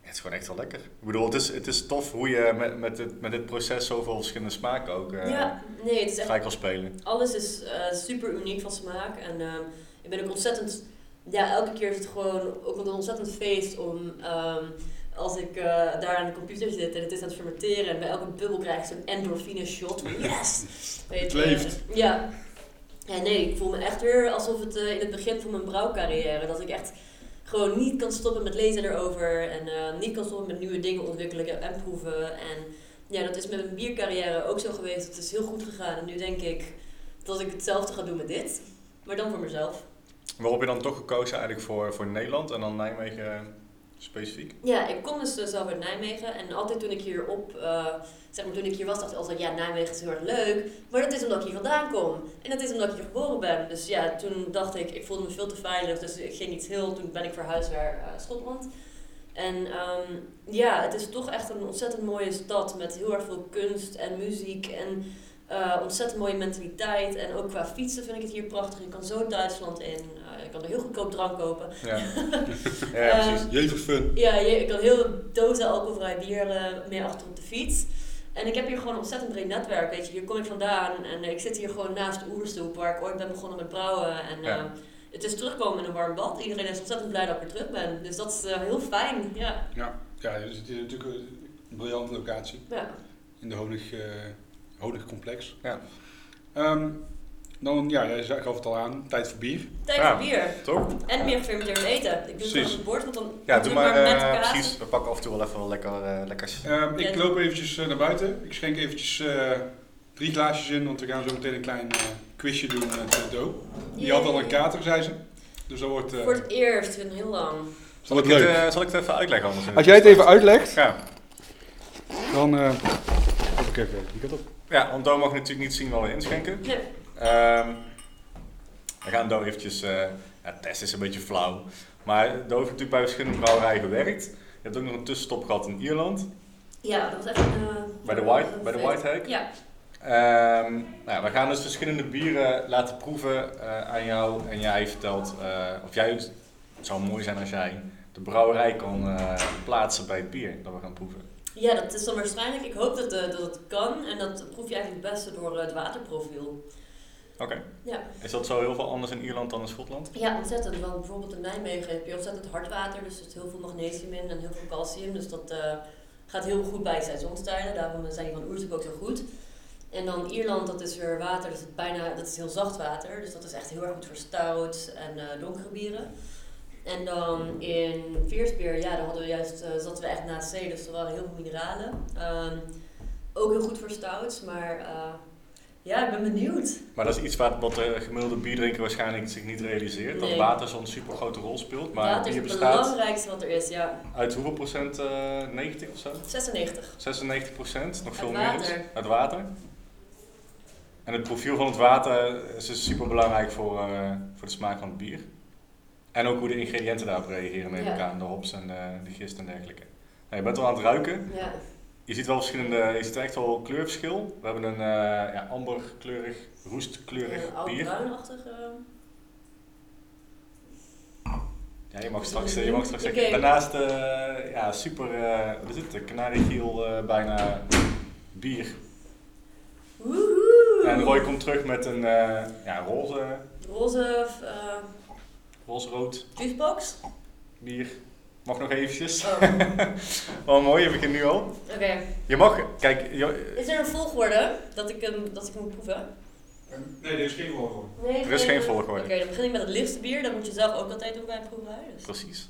het is gewoon echt wel lekker. Ik bedoel, het is, het is tof hoe je met, met, dit, met dit proces zoveel verschillende smaken ook eh ja, nee, het is echt kan spelen. alles is eh, super uniek van smaak. En ehm, ik ben ook ontzettend... Ja, elke keer is het gewoon ook een ontzettend feest om... ehm, als ik eh, daar aan de computer zit en het is aan het fermenteren... en bij elke bubbel krijg ik zo'n endorfine shot. Yes! Weet Het leeft. Ja. Ja, nee, ik voel me echt weer alsof het eh, in het begin van mijn brouwcarrière... dat ik echt gewoon niet kan stoppen met lezen erover... en eh, niet kan stoppen met nieuwe dingen ontwikkelen en proeven. En ja, dat is met mijn biercarrière ook zo geweest. Het is heel goed gegaan en nu denk ik dat ik hetzelfde ga doen met dit, maar dan voor mezelf. Waarom heb je dan toch gekozen eigenlijk voor, voor Nederland en dan Nijmegen eh, specifiek? Ja, ik kom dus eh, zelf uit Nijmegen en altijd toen ik hier op, eh, zeg maar toen ik hier was, dacht ik altijd, ja, Nijmegen is heel erg leuk, maar dat is omdat ik hier vandaan kom. En dat is omdat ik hier geboren ben. Dus ja, toen dacht ik, ik voelde me veel te veilig, dus ik ging iets heel, toen ben ik verhuisd naar eh, Schotland. En ehm, ja, het is toch echt een ontzettend mooie stad met heel erg veel kunst en muziek en ontzettend mooie mentaliteit. En ook qua fietsen vind ik het hier prachtig. Je kan zo Duitsland in, eh, je kan er heel goedkoop drank kopen. Ja, *laughs* ja, Eh, precies. Jever fun. Ja, je, ik kan heel dozen alcoholvrij bier eh, mee achter op de fiets. En ik heb hier gewoon een ontzettend breed netwerk, weet je. Hier kom ik vandaan en ik zit hier gewoon naast de Oerstoep, waar ik ooit ben begonnen met brouwen. En Ja. eh, het is terugkomen in een warm bad. Iedereen is ontzettend blij dat ik weer terug ben. Dus dat is eh, heel fijn, ja. Ja, ja dus het is natuurlijk een briljante locatie ja. in de Honig, eh Honigcomplex. Ja. Ehm, dan, ja, jij gaf het al aan, tijd voor bier. Tijd Ja. voor bier. Toch? En meer gefermenteerd eten. Ik doe het het bord, want dan Ja, doe ik maar, met eh, kaas. precies. We pakken af en toe wel even wel lekker, eh, lekkers. Ehm, ik loop eventjes eh, naar buiten. Ik schenk eventjes eh, drie glaasjes in, want we gaan zo meteen een klein quizje doen met uh, Do. Die had al een kater, zei ze. Dus dat wordt, eh, Voor het eerst in heel lang. Zal ik, het, leuk. zal ik het even uitleggen anders? Als jij het even uitlegt, Ja. dan... eh ik even die kant op. Ja, want Do mag natuurlijk niet zien wat we inschenken. Nee. Ehm, we gaan Do eventjes... eh ja, test is een beetje flauw. Maar Do heeft natuurlijk bij verschillende brouwerijen gewerkt. Je hebt ook nog een tussenstop gehad in Ierland. Ja, dat was echt een... eh, Bij de White, een bij de. White Hag. Ja. Ehm, nou, we gaan dus verschillende bieren laten proeven eh, aan jou. En jij vertelt, of jij, het zou mooi zijn als jij de brouwerij kan plaatsen bij het bier dat we gaan proeven. Ja, dat is dan waarschijnlijk. Ik hoop dat, dat het kan. En dat proef je eigenlijk het beste door het waterprofiel. Oké. Ja. Is dat zo heel veel anders in Ierland dan in Schotland? ja, ontzettend. Want bijvoorbeeld in Nijmegen heb je ontzettend hard water. Dus er zit heel veel magnesium in en heel veel calcium. Dus dat eh, gaat heel goed bij seizoenstijden. Daarom zijn die van Oerstuk ook zo goed. En dan Ierland, dat is weer water. Dat is, bijna, dat is heel zacht water. Dus dat is echt heel erg goed voor stout en eh, donkere bieren. En dan in Veerspeer, ja, daar hadden we juist, eh, zaten we echt naast zee, dus er waren heel veel mineralen. Ehm, ook heel goed voor stouts, maar ja, ik ben benieuwd. Maar dat is iets wat, wat de gemiddelde bierdrinker waarschijnlijk zich niet realiseert. Dat Nee. water zo'n super grote rol speelt. Maar Water is het belangrijkste wat er is, ja. uit hoeveel procent? eh 90 of zo? 96. 96 procent? Nog veel meer water. Uit water. En het profiel van het water is dus super belangrijk voor, eh, voor de smaak van het bier. En ook hoe de ingrediënten daarop reageren, Ja. aan. De hops en de, de gist en dergelijke. Nou, je bent wel aan het ruiken. Ja. Je ziet wel verschillende, je ziet echt wel kleurverschil. We hebben een uh, ja, amberkleurig, roestkleurig oud bier. bruinachtig. eh, Ja, je mag straks, je mag straks zeggen. Daarnaast, eh, ja, super, eh wat is het? Eh bijna bier. Woehoe! En Roy komt terug met een eh, ja, roze, Roze uh, roze-rood juicebox. bier. Mag nog eventjes. Oh, *laughs* Wel mooi, heb ik het nu al. oké. Je mag, kijk, je- Is er een volgorde dat ik, hem dat ik moet proeven? Nee, er is geen volgorde. Nee, Er is geen volgorde. Oké, dan begin ik met het lichtste bier. Dat moet je zelf ook altijd doen bij een proeverij. Dus. precies.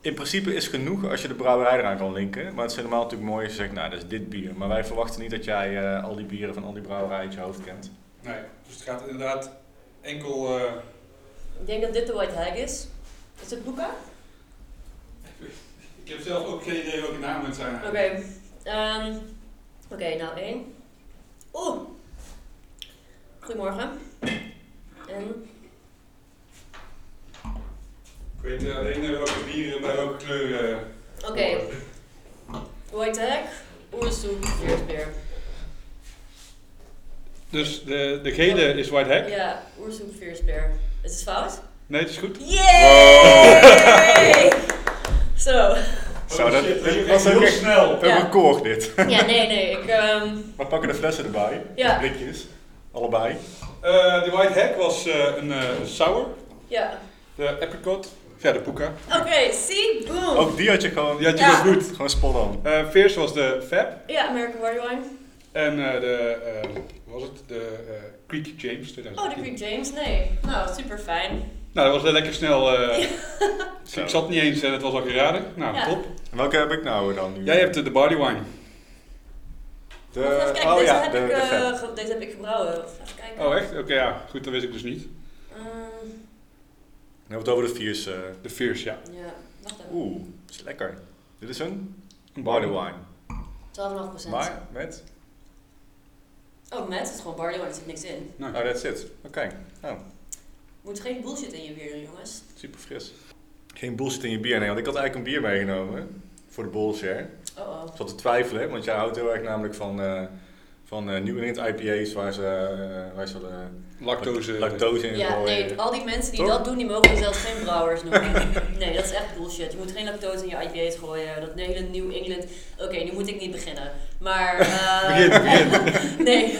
In principe is genoeg als je de brouwerij eraan kan linken. Maar het is helemaal natuurlijk mooi als je zegt, nou, dat is dit bier. Maar wij verwachten niet dat jij eh, al die bieren van al die brouwerijen uit je hoofd kent. Nee, dus het gaat inderdaad enkel... eh, Ik denk dat dit de White Hag is. Is het Boeka? Ik heb zelf ook geen idee welke namen het zijn. Oké. ehm, Oké, nou één. Oeh. Goedemorgen. En Ik weet alleen welke bieren bij welke kleur... eh, Oké. White Hag, oersoep, veersbeer. Dus de, de gele is White Hack? Ja, oersoep, veersbeer. Is het fout? Nee, het is goed. Yay! *laughs* Zo. Zo, dat, shit, dit dat was heel echt snel. een Ja. record dit. Ja, nee, nee. Ik, ehm, We pakken de flessen erbij. Ja. De blikjes. Allebei. Eh, de White Hack was eh, een eh, sour. ja. De apricot. Ja, de puka. Oké, see? Boom. Ook die had je gewoon, Die had je Ja. wel goed. gewoon spot on. Eh Fierce was de Fab. Ja, American Barley Wine. En eh, de, eh, wat was het? De eh, Creek James. 2010. Oh, de Creek James. Nee. Nou, super fijn. Nou, dat was wel lekker snel. eh, *laughs* ik zat niet eens en het was al geraden. Nou, Ja. top. En welke heb ik nou dan nu? Jij hebt de, de barley wine. de, Wacht even kijken, oh deze, ja, heb de, ik, eh, ge- deze heb ik gebrouwen. Even kijken. Oh, echt? Oké, ja. Goed, dat wist ik dus niet. Ehm, hebben we het over de viers. eh. De Fierce, ja. ja, wacht even. Oeh, is lekker. Dit is een Een barley wine. 12,5%. Maar met? Oh, met? Het is gewoon barley wine, er zit niks in. Nou, Oh, that's it. Oké. Oh, Moet geen bullshit in je bier jongens. super fris. Geen bullshit in je bier, nee. Want ik had eigenlijk een bier meegenomen. Voor de bullshare. Oh oh. Ik zat te twijfelen, want jij houdt heel erg namelijk van, eh van eh New England IPA's waar ze, eh, waar ze lactose. lactose in Ja, gooien. nee, al die mensen die Toch? dat doen, die mogen zelfs geen brouwers noemen. *laughs* Nee, dat is echt bullshit. Je moet geen lactose in je IPA's gooien. Dat hele New England... Oké, nu moet ik niet beginnen. Maar... *laughs* eh, Begin, begin. *laughs* nee.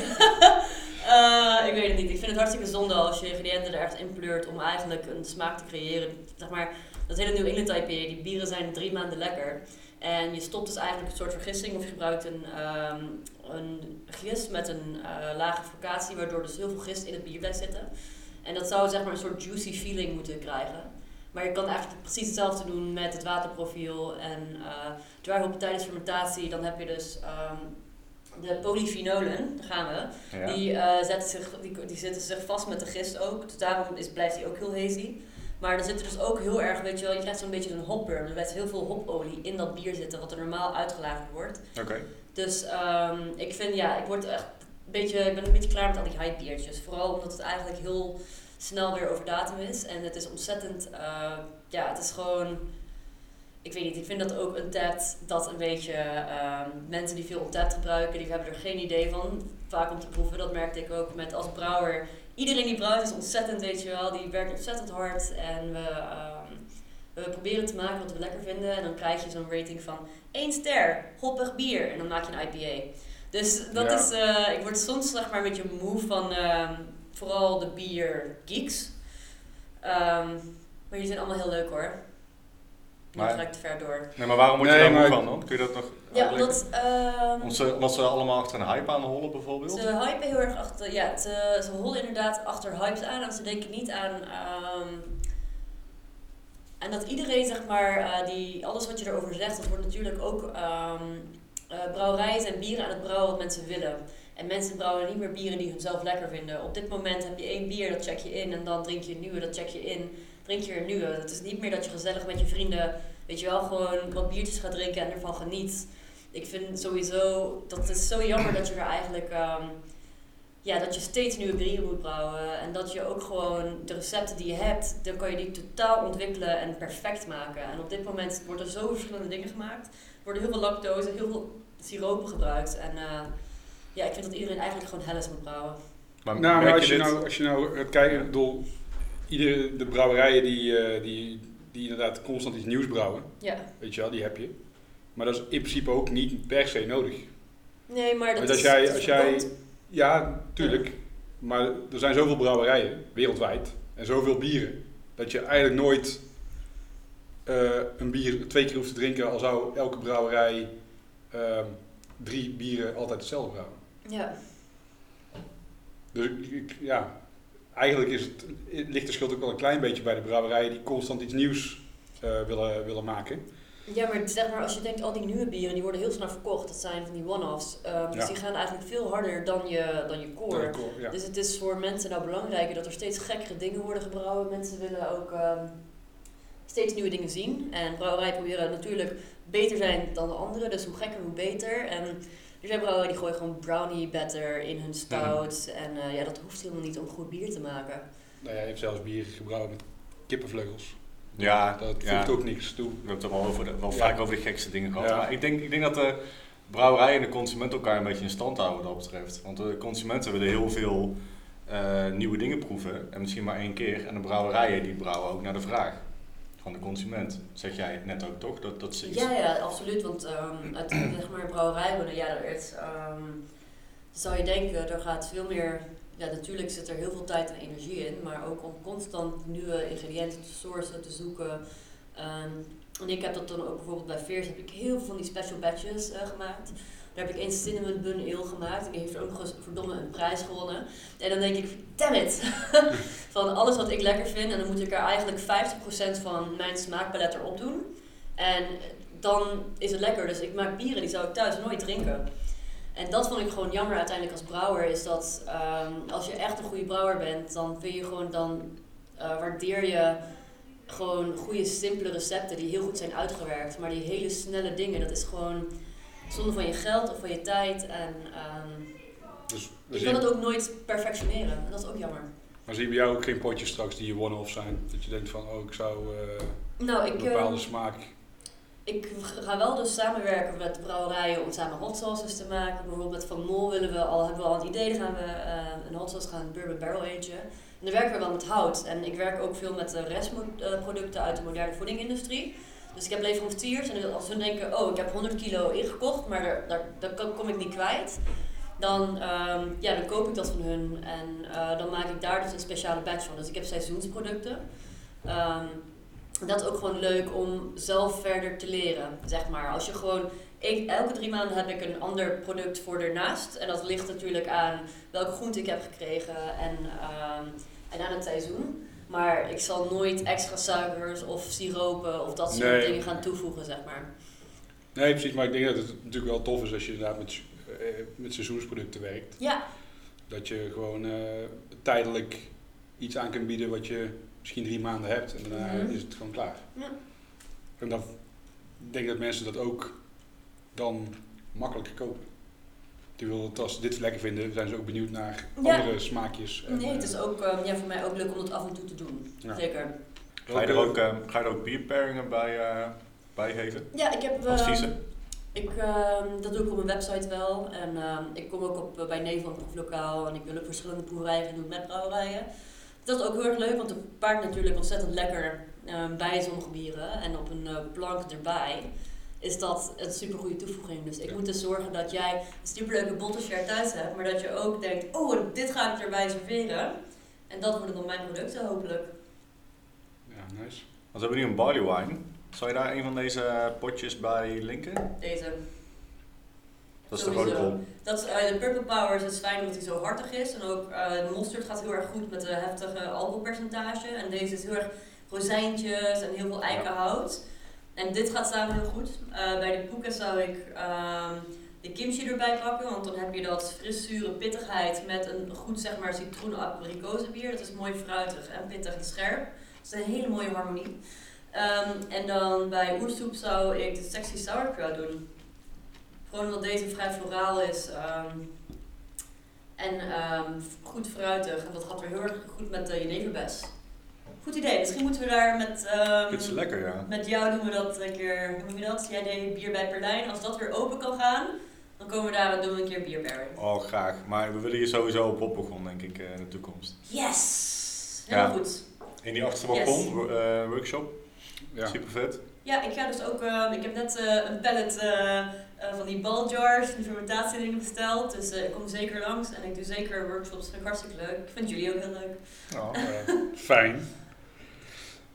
Eh, ik weet het niet. Ik vind het hartstikke zonde als je ingrediënten er echt in pleurt om eigenlijk een smaak te creëren. Zeg maar, dat hele New England IPA, die bieren zijn drie maanden lekker. En je stopt dus eigenlijk een soort vergissing of je gebruikt een, ehm, een gist met een eh, lage foccatie, waardoor dus heel veel gist in het bier blijft zitten. En dat zou zeg maar een soort juicy feeling moeten krijgen. Maar je kan eigenlijk precies hetzelfde doen met het waterprofiel en uh, dryhoppen tijdens fermentatie. Dan heb je dus ehm, de polyfenolen, daar gaan we. Ja. Die, eh, zetten zich, die, die zitten zich vast met de gist ook. Dus daarom is, blijft die ook heel hazy. Maar er zit dus ook heel erg, weet je wel, je krijgt zo'n beetje een hopburn. Er blijft heel veel hopolie in dat bier zitten, wat er normaal uitgelagerd wordt. Oké. Dus ehm, ik vind, ja, ik word echt een beetje, ik ben een beetje klaar met al die hype biertjes. Vooral omdat het eigenlijk heel snel weer over datum is. En het is ontzettend, eh, ja, het is gewoon, ik weet niet, ik vind dat ook een tet dat een beetje, ehm, mensen die veel tet gebruiken, die hebben er geen idee van. Vaak om te proeven, dat merkte ik ook met als brouwer. Iedereen die brouwt is ontzettend, weet je wel, die werkt ontzettend hard. En we, ehm, we proberen te maken wat we lekker vinden. En dan krijg je zo'n rating van 1 ster, hoppig bier. En dan maak je een IPA. Dus dat Ja. is, eh, ik word soms zeg maar een beetje moe van ehm, vooral de bier geeks. Ehm, maar die zijn allemaal heel leuk hoor. Nu Maar- te ver door. Nee, maar waarom word je Nee, daar moe van dan? Kun je dat nog Ja, omdat ehm, Omdat ze, omdat ze allemaal achter een hype aan hollen bijvoorbeeld? ze hypen heel erg achter, ja, ze, ze hollen inderdaad achter hypes aan en ze denken niet aan, ehm, en dat iedereen zeg maar, eh, die, alles wat je erover zegt, dat wordt natuurlijk ook, ehm eh, brouwerijen zijn bieren aan het brouwen wat mensen willen. En mensen brouwen niet meer bieren die hun zelf lekker vinden. Op dit moment heb je één bier, dat check je in en dan drink je een nieuwe, dat check je in. Drink je nieuwe. Het is niet meer dat je gezellig met je vrienden, weet je wel, gewoon wat biertjes gaat drinken en ervan geniet. Ik vind sowieso, dat is zo jammer dat je er eigenlijk, ehm, ja, dat je steeds nieuwe bieren moet brouwen. En dat je ook gewoon de recepten die je hebt, dan kan je die totaal ontwikkelen en perfect maken. En op dit moment worden er zo verschillende dingen gemaakt. Er worden heel veel lactose, heel veel siropen gebruikt. En eh, ja, ik vind dat iedereen eigenlijk gewoon helles moet brouwen. Maar Nou, maar merk als je, dit? nou, als je nou gaat kijken, ik bedoel, iedere, de brouwerijen die, eh, die, die inderdaad constant iets nieuws brouwen, Ja. weet je wel, die heb je. Maar dat is in principe ook niet per se nodig. Nee, maar dat Want als is, jij- als jij-. Ja, tuurlijk. Maar er zijn zoveel brouwerijen wereldwijd en zoveel bieren dat je eigenlijk nooit eh, een bier twee keer hoeft te drinken, al zou elke brouwerij ehm, drie bieren altijd hetzelfde brouwen. Ja. Dus ik, ik- ja, eigenlijk is het, ligt de schuld ook wel een klein beetje bij de brouwerijen die constant iets nieuws eh, willen, willen maken. Ja, maar zeg maar, als je denkt, al die nieuwe bieren, die worden heel snel verkocht. Dat zijn van die one-offs. Ehm, Dus die gaan eigenlijk veel harder dan je, dan je core. Ja, cool, ja. Dus het is voor mensen nou belangrijker dat er steeds gekkere dingen worden gebrouwen. Mensen willen ook ehm, steeds nieuwe dingen zien. En brouwerijen proberen natuurlijk beter zijn dan de anderen. Dus hoe gekker, hoe beter. En er zijn brouwerijen die gooien gewoon brownie batter in hun stout. En eh, ja, dat hoeft helemaal niet om goed bier te maken. Nou ja, je hebt zelfs bier gebrouwen met kippenvleugels. Ja, Dat voegt ja. ook niks toe. We hebben het er wel, over de, wel Ja. vaak over de gekste dingen gehad. Ja. Maar ik denk, ik denk dat de brouwerij en de consument elkaar een beetje in stand houden wat dat betreft. Want de consumenten willen heel veel eh, nieuwe dingen proeven. En misschien maar één keer. En de brouwerijen die brouwen ook naar de vraag van de consument. Zeg jij net ook toch? Dat, dat Ja, ja, absoluut. Want ehm uit zeg maar, brouwerij worden, ja, er is, ehm, zou je denken, er gaat veel meer. Ja, natuurlijk zit er heel veel tijd en energie in, maar ook om constant nieuwe ingrediënten te sourcen, te zoeken. Ehm, en ik heb dat dan ook bijvoorbeeld bij Veers, heb ik heel veel van die special batches eh, gemaakt. Daar heb ik één cinnamon bun ale gemaakt die heeft ook nog eens verdomme een prijs gewonnen. En dan denk ik, damn it! *laughs* van alles wat ik lekker vind en dan moet ik er eigenlijk 50% van mijn smaakpalet erop doen. En dan is het lekker. Dus ik maak bieren, die zou ik thuis nooit drinken. En dat vond ik gewoon jammer uiteindelijk als brouwer. Is dat ehm, als je echt een goede brouwer bent, dan vind je gewoon, dan eh, waardeer je gewoon goede, simpele recepten die heel goed zijn uitgewerkt. Maar die hele snelle dingen, dat is gewoon zonde van je geld of van je tijd. En ehm, Dus je kan het ook nooit perfectioneren. En dat is ook jammer. maar zien bij jou ook geen potjes straks die je one-off zijn? Dat je denkt van, oh, ik zou eh, Nou, een ik, bepaalde ehm, smaak... Ik ga wel dus samenwerken met brouwerijen om samen hot sauces te maken. Bijvoorbeeld met Van Mol willen we al, hebben we al een idee, dan gaan we eh, een hot sauce gaan bourbon barrel agen. En dan werken we wel met hout. En ik werk ook veel met de restproducten uit de moderne voedingindustrie. Dus ik heb leveranciers en als hun denken, oh ik heb 100 kilo ingekocht, maar daar, daar, kom ik niet kwijt. Dan, ehm, ja, dan koop ik dat van hun en eh, dan maak ik daar dus een speciale batch van. Dus ik heb seizoensproducten. Ehm, dat is ook gewoon leuk om zelf verder te leren, zeg maar. Als je gewoon, elke drie maanden heb ik een ander product voor ernaast. En dat ligt natuurlijk aan welke groente ik heb gekregen en, ehm, en aan het seizoen. Maar ik zal nooit extra suikers of siropen of dat soort Nee. dingen gaan toevoegen, zeg maar. Nee, precies. Maar ik denk dat het natuurlijk wel tof is als je inderdaad met, eh, met seizoensproducten werkt. Ja, Dat je gewoon eh, tijdelijk iets aan kunt bieden wat je misschien drie maanden hebt. En daarna Mhm. is het gewoon klaar. Ja. En dan ik denk dat mensen dat ook dan makkelijker kopen. Die willen het, als ze dit lekker vinden, zijn ze ook benieuwd naar Ja. andere smaakjes. En, nee, het eh, is ook ehm, ja, voor mij ook leuk om dat af en toe te doen. Ja. Zeker. Ga, je er ook, eh, ga je er ook bierpairingen bij, eh, bij geven? Ja, ik heb... ehm, Adviezen? Ik, ehm, dat doe ik op mijn website wel. En ehm, ik kom ook op, eh, bij Nederland proeflokaal en ik wil ook verschillende proeverijen gaan doen met brouwerijen. Dat is ook heel erg leuk, want het paart natuurlijk ontzettend lekker ehm, bij sommige bieren. En op een eh, plank erbij is dat een super goede toevoeging. Dus ik Ja. moet dus zorgen dat jij een superleuke bottleshare thuis hebt, maar dat je ook denkt, oh, dit ga ik erbij serveren. En dat worden dan mijn producten hopelijk. Ja, nice. Want we hebben nu een barley wine. Zou je daar een van deze potjes bij linken? Deze. Dat is de rode kool. Dat is, eh, de Purple Power is het fijn omdat hij zo hartig is. En ook eh, de mosterd gaat heel erg goed met de heftige alcoholpercentage. En deze is heel erg rozijntjes en heel veel eikenhout. En dit gaat samen heel goed. Eh, bij de poeken zou ik ehm, de kimchi erbij pakken. Want dan heb je dat fris-zure pittigheid met een goed zeg maar citroen abrikozenbier. Dat is mooi fruitig en pittig en scherp. Dat is een hele mooie harmonie. Ehm, en dan bij oersoep zou ik de sexy sauerkraut doen. Gewoon omdat deze vrij floraal is. ehm, en goed fruitig. En dat gaat weer heel erg goed met de jeneverbes. Goed idee. Misschien moeten we daar met... ehm, Dit is lekker, ja. met jou doen we dat een keer, hoe noem je dat? Jij deed bier bij Perlijn. Als dat weer open kan gaan, dan komen we daar en doen we een keer bierpairing. Oh, graag. Maar we willen hier sowieso op opbegon, denk ik, eh, in de toekomst. Yes! Ja. Heel goed. In die achterste balkon eh, workshop. Ja. Super vet. Ja, ik ga dus ook, ehm, ik heb net eh, een pallet eh, eh, van die ball jars, die fermentatiedingen besteld. Dus eh, ik kom zeker langs en ik doe zeker workshops. Vind ik hartstikke leuk. Ik vind jullie ook heel leuk. Oh, *laughs* fijn.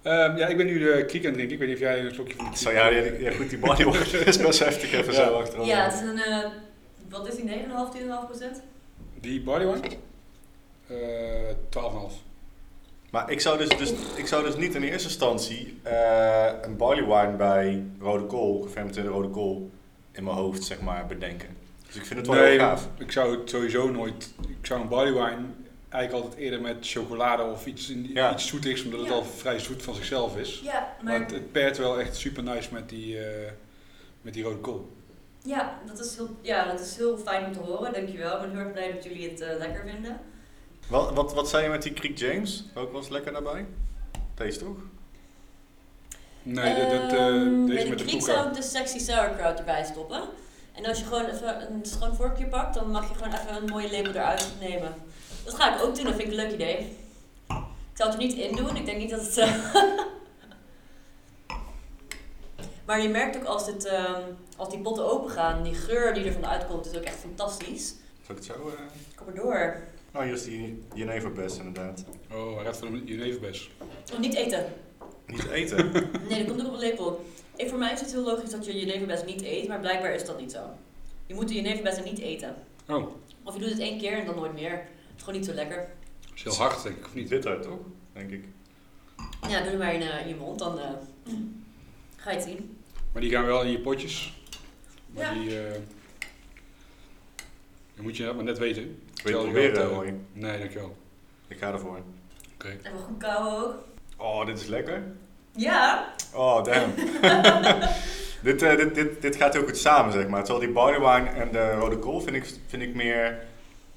Ehm, ja, ik ben nu de kriek aan het drinken. Ik weet niet of jij een slokje van Zo ja, ja, ja, goed, die wine *laughs* is best heftig even Ja. zo achterom. Ja, het is een, eh, wat is die, 9,5, 10,5 procent? Die body wine? Eh 12,5. Maar ik zou dus, dus, ik zou dus niet in eerste instantie eh, een barley wine bij rode kool, gefermenteerde rode kool, in mijn hoofd zeg maar bedenken. Dus ik vind het wel Nee, heel gaaf. ik zou het sowieso nooit... Ik zou een barley wine eigenlijk altijd eerder met chocolade of iets, in- Ja. iets zoetigs, omdat het Ja. al vrij zoet van zichzelf is. Ja, Maar maar het, het pairt wel echt super nice met die, eh, met die rode kool. ja, dat is heel, ja, dat is heel fijn om te horen, dankjewel. Ik ben heel erg blij dat jullie het eh, lekker vinden. Wat, wat, wat zei je met die Creek James? Ook was lekker daarbij? Deze toch? Nee, dit, dit, eh, Ehm, deze met de de koeka. zou ik de sexy sauerkraut erbij stoppen. En als je gewoon even een schoon vorkje pakt, dan mag je gewoon even een mooie label eruit nemen. Dat ga ik ook doen, dat vind ik een leuk idee. Ik zou het er niet in doen, ik denk niet dat het... eh, *laughs* maar je merkt ook als, dit, ehm, als die potten open gaan, die geur die ervan uitkomt is ook echt fantastisch. Zal ik het zo? eh? Kom maar door. Oh, hier is die jeneverbes inderdaad. Oh, hij gaat van de jeneverbes. Oh, niet eten. Niet eten. *laughs* Nee, dat komt ook op een lepel. Ik, voor mij is het heel logisch dat je je jeneverbes niet eet, maar blijkbaar is dat niet zo. Je moet de jeneverbessen niet eten. Oh, Of je doet het één keer en dan nooit meer. Het gewoon niet zo lekker. is heel hard denk ik, of niet? Bitter toch? Denk ik. Ja, doe het maar in, eh, in je mond, dan eh, ga je het zien. Maar die gaan wel in je potjes. Maar Ja. die... eh dan moet je maar net weten. Wil je het proberen, Roy? Nee, dankjewel. Ik ga ervoor. Oké. En we goed kauwen ook. Oh, dit is lekker. Ja, Oh, damn. *laughs* dit, eh, dit, dit, dit gaat heel goed samen, zeg maar. Terwijl die barley wine en de rode kool vind ik, vind ik meer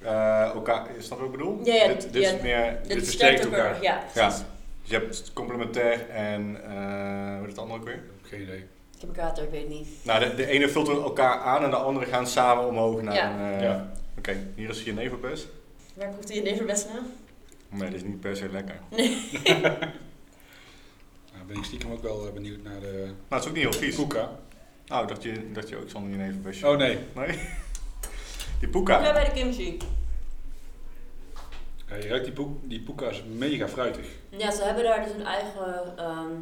eh, elkaar... Snap je wat ik bedoel? Ja, ja, dit, dit ja. is meer... dit Dit versterkt elkaar. elkaar. Ja, precies. Dus je hebt complementair en... eh hoe heet het andere ook weer? Geen idee. Ik heb een kater, ik weet het niet. Nou, de, de ene vult elkaar aan en de andere gaan samen omhoog naar Ja. een... eh, Ja. Oké, hier is je nevenbus. Waar proeft die jeneverbes naar? Nee, dit is niet per se lekker. *laughs* Nou, ben ik stiekem ook wel eh, benieuwd naar de Maar het is ook niet heel vies. koeka. Nou, dacht je, dacht je ook zonder je. Oh nee. Nee? Die Ja, poeka. bij de kimchi. Ja, je ruikt die, poek, die poeka is mega fruitig. Ja, ze hebben daar dus een eigen ehm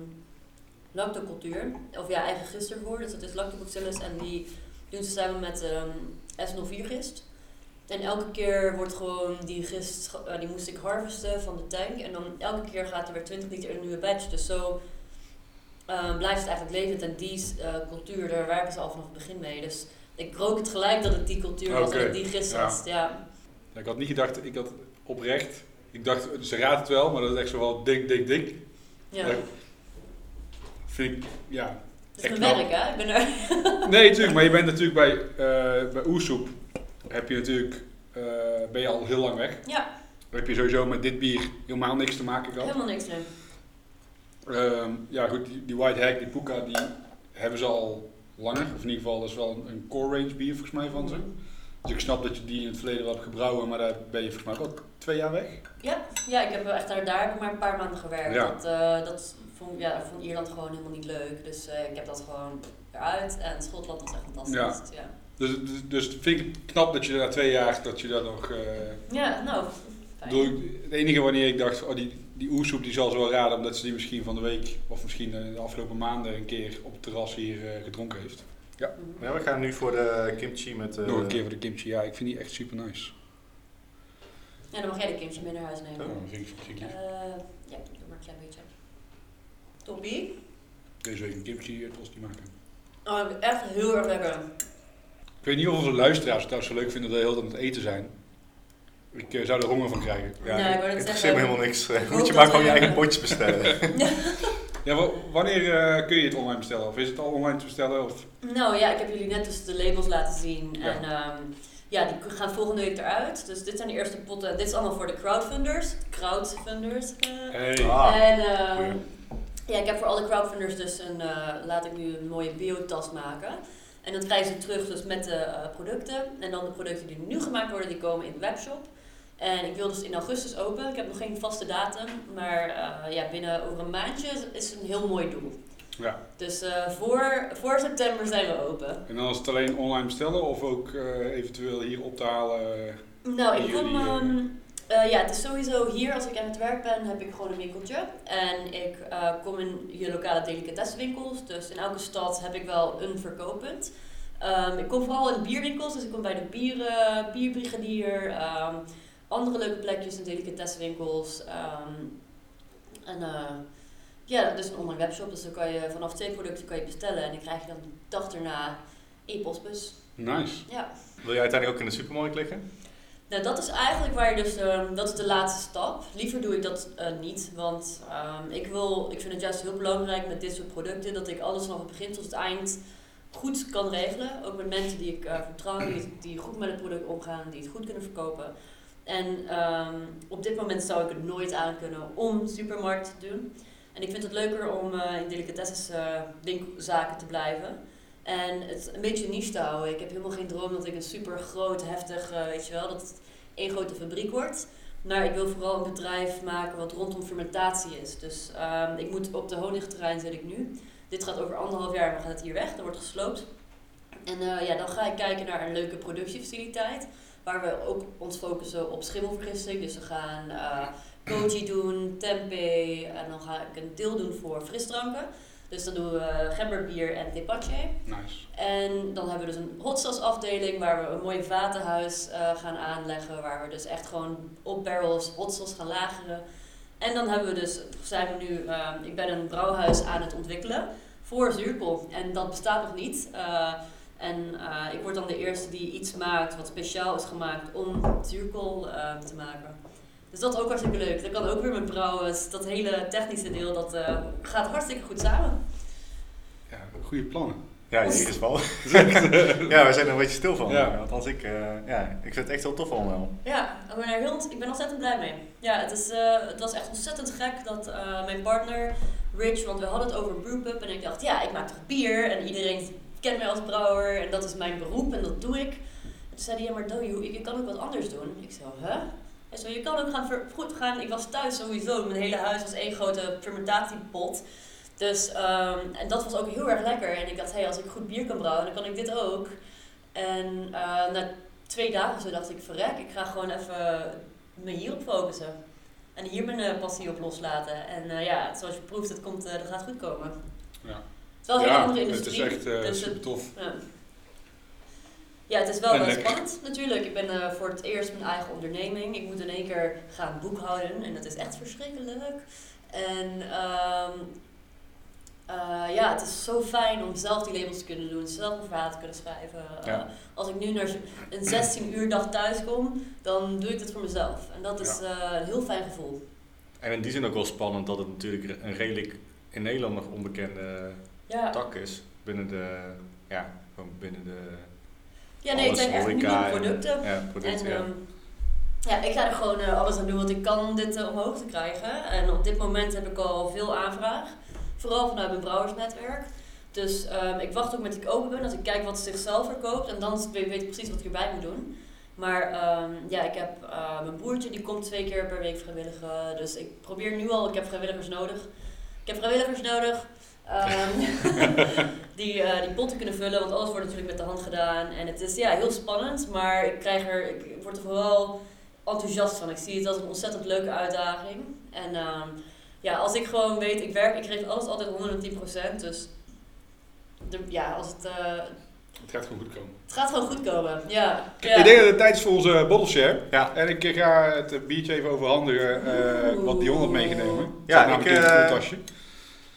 lactocultuur. Of ja, eigen gist ervoor. Dus dat is lactobacillus. En die doen ze samen met ehm S04 gist. En elke keer wordt gewoon die gist, eh, die moest ik harvesten van de tank. En dan elke keer gaat er weer 20 liter in een nieuwe batch. Dus zo ehm, blijft het eigenlijk levend. En die eh, cultuur, daar werken ze al vanaf het begin mee. Dus ik rook het gelijk dat het die cultuur was en dat die gist ja. was. Ja. Ja, ik had niet gedacht, ik had oprecht. Ik dacht, ze raadt het wel, maar dat is echt zo wel dik, dik, dik. ja. Ja. Vind ik, ja. Dat is echt mijn knap. werk, hè? Ik ben er. *laughs* Nee, natuurlijk, maar je bent natuurlijk bij, eh bij Oersoep, heb je natuurlijk, eh, ben je al heel lang weg. Ja, Dan heb je sowieso met dit bier helemaal niks te maken gehad. helemaal niks nee. Ehm, ja goed, die, die White Hack, die Puka, die hebben ze al langer. Of in ieder geval, dat is wel een, core range bier volgens mij van ze. Dus ik snap dat je die in het verleden wel hebt gebrouwen, maar daar ben je volgens mij ook al twee jaar weg. Ja, ja, ik heb wel echt daar, daar heb ik maar een paar maanden gewerkt. Ja. Dat, eh, dat vond, ja, vond Ierland gewoon helemaal niet leuk. Dus eh, ik heb dat gewoon eruit. En Schotland was echt fantastisch. Ja. Dus, ja. Dus, dus, dus vind ik knap dat je na twee jaar, dat je dat nog... eh ja, nou, fijn. door, het enige wanneer ik dacht, oh, die, die oersoep die zal ze wel raden, omdat ze die misschien van de week, of misschien eh, de afgelopen maanden een keer op het terras hier eh, gedronken heeft. Ja, we gaan nu voor de kimchi met... eh, Nog een keer voor de kimchi, ja, ik vind die echt super nice. Ja, dan mag jij de kimchi mee naar huis nemen. Oh, vind ik, vind ik Eh, ja, doe maar een klein beetje. Toppie. Deze week een kimchi tosti maken. Oh, echt heel erg lekker. Ik weet niet of onze luisteraars het trouwens zo leuk vinden dat we heel aan het eten zijn. Ik eh, zou er honger van krijgen. Ja, ik wou zeggen- me helemaal niks. Ik *laughs* Moet je dat maar gewoon je eigen potjes bestellen. *laughs* Ja, wa- wanneer eh, kun je het online bestellen? Of is het al online te bestellen? Of? Nou ja, ik heb jullie net dus de labels laten zien. Ja. En ehm, ja, die gaan volgende week eruit. Dus dit zijn de eerste potten. Dit is allemaal voor de crowdfunders. Crowdfunders. eh. Hey. Ah. en ehm, ja, ik heb voor alle crowdfunders dus een, eh, laat ik nu een mooie biotas maken. En dan krijgen ze terug dus met de eh, producten. En dan de producten die nu gemaakt worden, die komen in de webshop. En ik wil dus in augustus open. Ik heb nog geen vaste datum. Maar eh, ja, binnen over een maandje is, een heel mooi doel. Ja. Dus eh, voor, voor september zijn we open. En dan is het alleen online bestellen of ook eh, eventueel hier op te halen? Nou, ik kom. eh, ehm, eh, ja, het is sowieso hier als ik aan het werk ben, heb ik gewoon een winkeltje. En ik kom in je lokale delicatessenwinkels. Dus in elke stad heb ik wel een verkooppunt. Ehm, ik kom vooral in bierwinkels, dus ik kom bij de bieren, bierbrigadier, ehm, andere leuke plekjes in delicatessenwinkels. ehm, En uh, ja, dat is een online webshop, dus dan kan je vanaf twee producten kan je bestellen en dan krijg je dan de dag erna e-postbus. Nice. Ja. Wil je uiteindelijk ook in de supermarkt liggen? Nou, dat is eigenlijk waar je dus, uh, dat is de laatste stap. Liever doe ik dat uh, niet, want um, ik, wil, ik vind het juist heel belangrijk met dit soort producten dat ik alles vanaf het begin tot het eind goed kan regelen. Ook met mensen die ik uh, vertrouw, die, die goed met het product omgaan, die het goed kunnen verkopen. En um, op dit moment zou ik het nooit aan kunnen om supermarkt te doen. En ik vind het leuker om uh, in delicatessenszaken te blijven. En het een beetje niche te houden. Ik heb helemaal geen droom dat ik een super groot, heftig, uh, weet je wel, dat het één grote fabriek wordt. Maar ik wil vooral een bedrijf maken wat rondom fermentatie is. Dus um, ik moet op de honigterrein zit ik nu. Dit gaat over anderhalf jaar, dan gaat het hier weg, dan wordt gesloopt. En uh, ja, dan ga ik kijken naar een leuke productiefaciliteit. Waar we ook ons focussen op schimmelvergisting. Dus we gaan uh, koji doen, tempeh en dan ga ik een deel doen voor frisdranken. Dus dan doen we gemberbier en tepache. Nice. En dan hebben we dus een hot sauce afdeling waar we een mooi vatenhuis uh, gaan aanleggen. Waar we dus echt gewoon op barrels hot sauce gaan lageren. En dan hebben we dus, zijn we nu, uh, ik ben een brouwhuis aan het ontwikkelen voor zuurkool. En dat bestaat nog niet. Uh, en uh, ik word dan de eerste die iets maakt wat speciaal is gemaakt om zuurkool uh, te maken. Dus dat is ook hartstikke leuk. Dat kan ook weer met brouwen. Dus dat hele technische deel, dat uh, gaat hartstikke goed samen. Ja, goede plannen. Ja, in ieder geval. *laughs* ja, we zijn er een beetje stil van. Ja. Althans, ik, uh, ja, ik vind het echt heel tof allemaal. Ja, ik ben, er heel, ik ben ontzettend blij mee. Ja, het, is, uh, het was echt ontzettend gek dat uh, mijn partner, Rich, want we hadden het over brewpub. En ik dacht, ja, ik maak toch bier? En iedereen kent mij als brouwer en dat is mijn beroep en dat doe ik. En toen zei hij, ja, maar doe je, kan ook wat anders doen. Ik zei, hè? Hij zei, je kan ook gaan, goed gaan. Ik was thuis sowieso, mijn hele huis was één grote fermentatiepot. Dus, um, en dat was ook heel erg lekker. En ik dacht, hé, hey, als ik goed bier kan brouwen, dan kan ik dit ook. En uh, na twee dagen zo dacht ik, verrek, ik ga gewoon even me hierop focussen. En hier mijn uh, passie op loslaten. En uh, ja, zoals je proeft, het komt, dat gaat goed komen. Ja. Het is wel een ja, hele andere industrie. Het is echt uh, dus super tof. Ja. ja, het is wel En spannend natuurlijk. Ik ben uh, voor het eerst mijn eigen onderneming. Ik moet in één keer gaan boekhouden en dat is echt verschrikkelijk. En um, uh, ja, het is zo fijn om zelf die labels te kunnen doen, zelf een verhaal te kunnen schrijven. Uh, Ja. Als ik nu naar een 16 uur dag thuis kom, dan doe ik het voor mezelf. En dat is Ja. uh, een heel fijn gevoel. En in die zin ook wel spannend dat het natuurlijk een redelijk in Nederland nog onbekende Ja, tak is. Binnen de, ja, gewoon binnen de ja nee, het zijn echt nieuwe en- producten. ja, producten. En ja. ehm, ja, ik ga er gewoon eh, alles aan doen wat ik kan om dit eh, omhoog te krijgen. En op dit moment heb ik al veel aanvraag. Vooral vanuit mijn brouwersnetwerk. Dus ehm, ik wacht ook met ik open ben, dat ik kijk wat zichzelf verkoopt. En dan weet weet ik precies wat ik erbij moet doen. Maar ehm, ja, ik heb eh, mijn broertje, die komt twee keer per week vrijwilligen. Dus ik probeer nu al, ik heb vrijwilligers nodig. Ik heb vrijwilligers nodig. Ehm, *laughs* die, eh, die potten kunnen vullen, want alles wordt natuurlijk met de hand gedaan. En het is ja, heel spannend, maar ik, krijg er, ik word er vooral enthousiast van. Ik zie het als een ontzettend leuke uitdaging. En ehm, ja, als ik gewoon weet, ik werk, ik geef alles altijd 110%. Dus de, ja, als het, eh, Het gaat gewoon goed komen. het gaat gewoon goed komen. Ja. ja. Ik denk dat het tijd is voor onze bottle share. Ja. En ik ga het biertje even overhandigen eh, wat Dion had meegenomen. Ja, ik, in het eh, koeltasje.